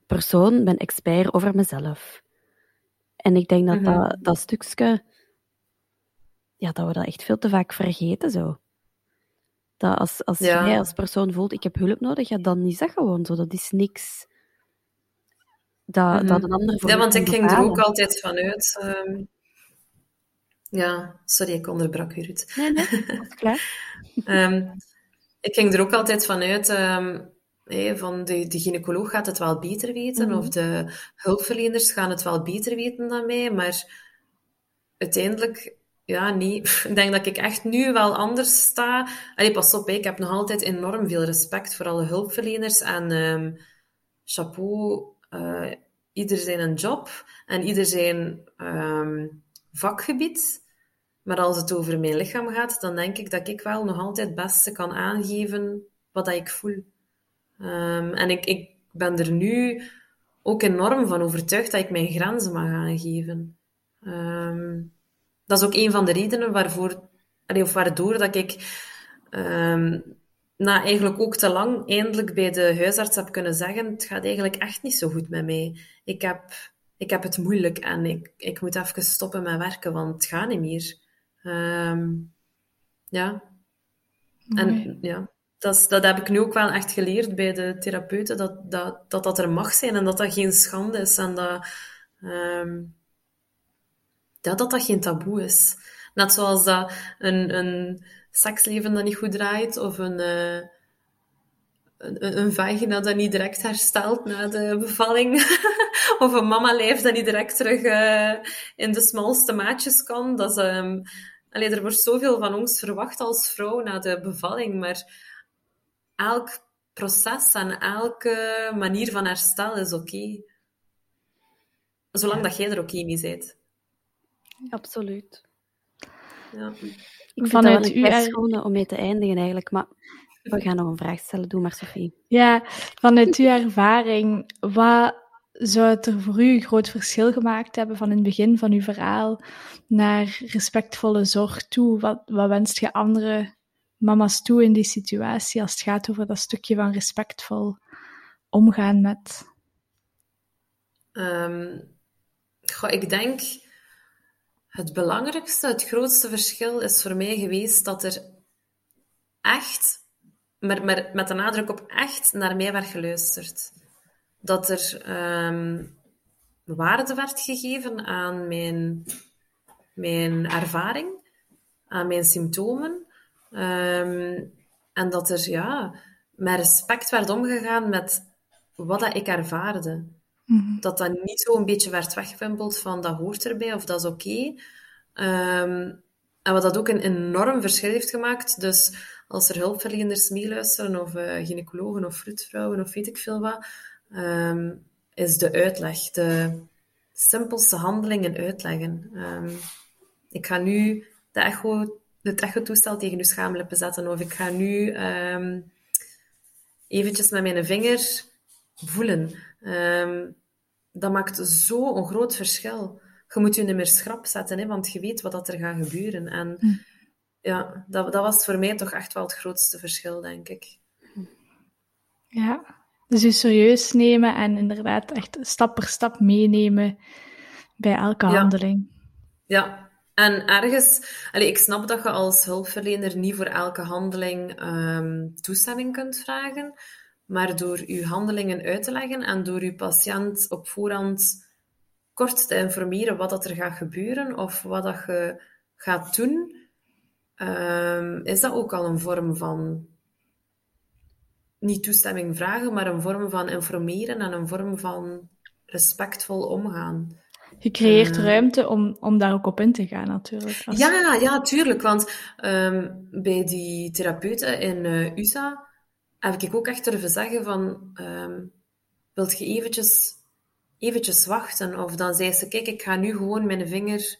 persoon ben expert over mezelf. En ik denk dat mm -hmm. dat, dat stukje, ja, dat we dat echt veel te vaak vergeten zo. Dat als, als ja. jij als persoon voelt, ik heb hulp nodig, ja, dan is dat gewoon zo. Dat is niks dat, mm -hmm. dat een ander voor Ja, want ik ging er ook altijd vanuit... Um... Ja, sorry, ik onderbrak u, Ruud. Nee, nee, dat is klaar. um, ik ging er ook altijd vanuit... Um, hey, van de, de gynaecoloog gaat het wel beter weten, mm -hmm. of de hulpverleners gaan het wel beter weten dan mij, maar uiteindelijk ja, nee. Ik denk dat ik echt nu wel anders sta. Allee, pas op, ik heb nog altijd enorm veel respect voor alle hulpverleners. En um, chapeau, uh, ieder zijn een job en ieder zijn um, vakgebied. Maar als het over mijn lichaam gaat, dan denk ik dat ik wel nog altijd het beste kan aangeven wat ik voel. Um, en ik, ik ben er nu ook enorm van overtuigd dat ik mijn grenzen mag aangeven. Um, dat is ook een van de redenen waarvoor, of waardoor dat ik um, na eigenlijk ook te lang eindelijk bij de huisarts heb kunnen zeggen, het gaat eigenlijk echt niet zo goed met mij. Ik heb, ik heb het moeilijk en ik, ik moet even stoppen met werken, want het gaat niet meer. Um, ja. En ja, dat, is, dat heb ik nu ook wel echt geleerd bij de therapeuten, dat dat, dat, dat er mag zijn en dat dat geen schande is en dat... Um, ja, dat dat geen taboe is. Net zoals dat een, een seksleven dat niet goed draait, of een, uh, een, een vagina dat niet direct herstelt na de bevalling, of een mama-lijf dat niet direct terug uh, in de smalste maatjes kan. Dat is, um, allee, er wordt zoveel van ons verwacht als vrouw na de bevalling, maar elk proces en elke manier van herstel is oké. Okay. Zolang dat jij er oké okay mee bent. Absoluut. Ja. Ik vind Vanuit dat wel een schone om mee te eindigen eigenlijk, maar we gaan nog een vraag stellen. Doe maar, Sophie. Ja, vanuit uw ervaring, wat zou het er voor u een groot verschil gemaakt hebben van in het begin van uw verhaal naar respectvolle zorg toe? Wat, wat wenst je andere mama's toe in die situatie als het gaat over dat stukje van respectvol omgaan met? Um, goh, ik denk het belangrijkste, het grootste verschil is voor mij geweest dat er echt, maar, maar met de nadruk op echt, naar mij werd geluisterd. Dat er um, waarde werd gegeven aan mijn, mijn ervaring, aan mijn symptomen. Um, en dat er ja, met respect werd omgegaan met wat dat ik ervaarde. Mhm. Dat dat niet zo een beetje werd weggewimpeld van dat hoort erbij of dat is oké. Um, en wat dat ook een enorm verschil heeft gemaakt. Dus als er hulpverleners meeluisteren, of uh, gynaecologen of vroedvrouwen of weet ik veel wat, um, is de uitleg. De, simpelste handelingen uitleggen. Ehm, ik ga nu de echo, het echo-toestel tegen uw schaamlippen zetten, of ik ga nu um, eventjes met mijn vinger voelen. Um, dat maakt zo'n groot verschil. Je moet je niet meer schrap zetten, hè, want je weet wat dat er gaat gebeuren. En hm. ja, dat, dat was voor mij toch echt wel het grootste verschil, denk ik. Ja, dus je serieus nemen en inderdaad echt stap per stap meenemen bij elke handeling. Ja, en ergens, allez, ik snap dat je als hulpverlener niet voor elke handeling um, toestemming kunt vragen, maar door je handelingen uit te leggen en door je patiënt op voorhand kort te informeren wat dat er gaat gebeuren of wat dat je gaat doen, um, is dat ook al een vorm van niet toestemming vragen, maar een vorm van informeren en een vorm van respectvol omgaan. Je creëert uh, ruimte om, om daar ook op in te gaan, natuurlijk. Als... Ja, ja, tuurlijk. Want um, bij die therapeuten in uh, USA heb ik ook echt durven zeggen van... Um, wilt je eventjes, eventjes wachten? Of dan zei ze, kijk, ik ga nu gewoon mijn vinger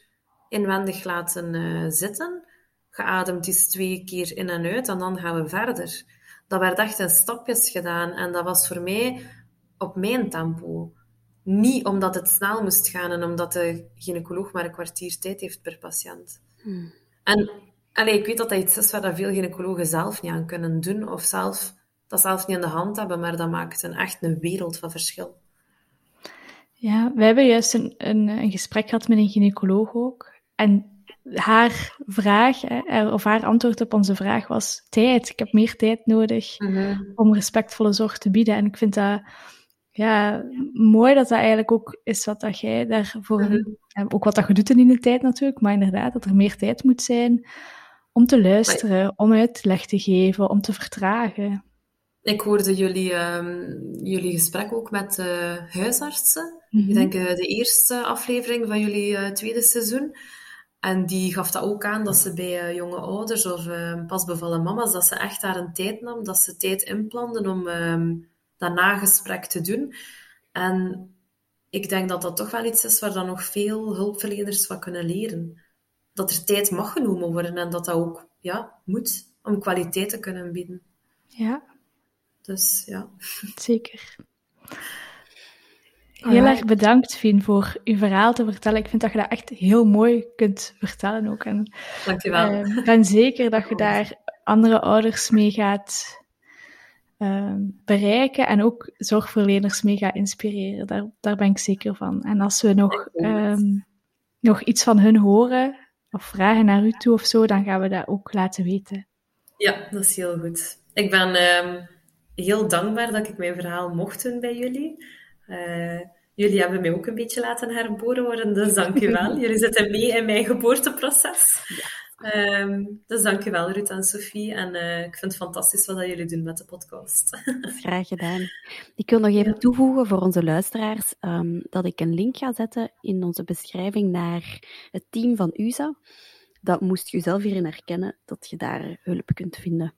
inwendig laten uh, zitten. Geademd is twee keer in en uit en dan gaan we verder dat werd echt in stapjes gedaan. En dat was voor mij op mijn tempo. Niet omdat het snel moest gaan en omdat de gynaecoloog maar een kwartier tijd heeft per patiënt. Hmm. En allee, ik weet dat dat iets is waar veel gynaecologen zelf niet aan kunnen doen, of zelf, dat zelf niet in de hand hebben, maar dat maakt een, echt een wereld van verschil. Ja, we hebben juist een, een, een gesprek gehad met een gynaecoloog ook. En haar vraag, of haar antwoord op onze vraag was tijd. Ik heb meer tijd nodig mhm. om respectvolle zorg te bieden. En ik vind dat ja, mooi dat dat eigenlijk ook is wat dat jij daarvoor, mm ook wat dat je doet in de tijd natuurlijk, maar inderdaad dat er meer tijd moet zijn om te luisteren, om uitleg te geven, om te vertragen. Ik hoorde jullie, um, jullie gesprek ook met uh, huisartsen. Ik denk uh, de eerste aflevering van jullie uh, tweede seizoen. En die gaf dat ook aan dat ze bij jonge ouders of uh, pasbevallen mama's, dat ze echt daar een tijd nam, dat ze tijd inplanden om um, dat nagesprek te doen. En ik denk dat dat toch wel iets is waar dan nog veel hulpverleners van kunnen leren. Dat er tijd mag genomen worden en dat dat ook ja, moet om kwaliteit te kunnen bieden. Ja. Dus ja. Zeker. Heel erg bedankt, Fien, voor uw verhaal te vertellen. Ik vind dat je dat echt heel mooi kunt vertellen ook. En, Dankjewel. Uh, ik ben zeker dat je daar andere ouders mee gaat uh, bereiken en ook zorgverleners mee gaat inspireren. Daar, daar ben ik zeker van. En als we nog, um, nog iets van hun horen of vragen naar u toe of zo, dan gaan we dat ook laten weten. Ja, dat is heel goed. Ik ben um, heel dankbaar dat ik mijn verhaal mocht doen bij jullie. Uh, jullie hebben mij ook een beetje laten herboren worden, dus dank u wel. jullie zitten mee in mijn geboorteproces. Ja. Um, dus dank u wel, Ruud en Sophie. En uh, ik vind het fantastisch wat jullie doen met de podcast. Graag gedaan. Ik wil nog even ja. toevoegen voor onze luisteraars um, dat ik een link ga zetten in onze beschrijving naar het team van USA. Dat moest je zelf hierin herkennen, dat je daar hulp kunt vinden.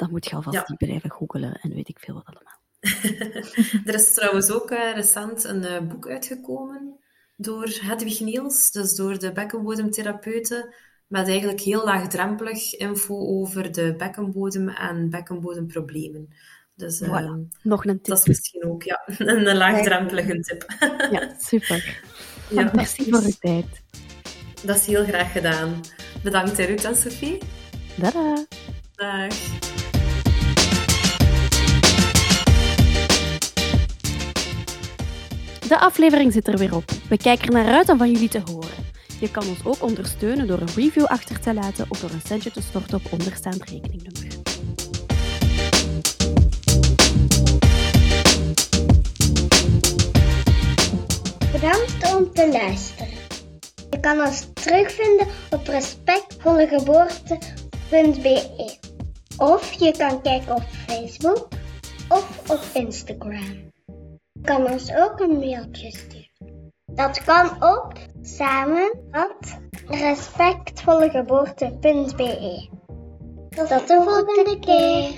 Dan moet je alvast ja. niet blijven googelen en weet ik veel wat allemaal. er is trouwens ook uh, recent een uh, boek uitgekomen door Hedwig Niels, dus door de bekkenbodemtherapeuten, met eigenlijk heel laagdrempelig info over de bekkenbodem en bekkenbodemproblemen. Dus voilà. uh, nog een tip. Dat is misschien ook ja, een laagdrempelige tip. ja, super. Ja, Merci voor uw tijd. Dat is heel graag gedaan. Bedankt Ruud en Sophie. Dada. Dag. De aflevering zit er weer op. We kijken er naar uit om van jullie te horen. Je kan ons ook ondersteunen door een review achter te laten of door een centje te storten op onderstaand rekeningnummer. Bedankt om te luisteren. Je kan ons terugvinden op respectvollegeboorte.be of je kan kijken op Facebook of op Instagram. Kan ons ook een mailtje sturen. Dat kan op samen@respectvollegeboorte.be. Tot de volgende keer.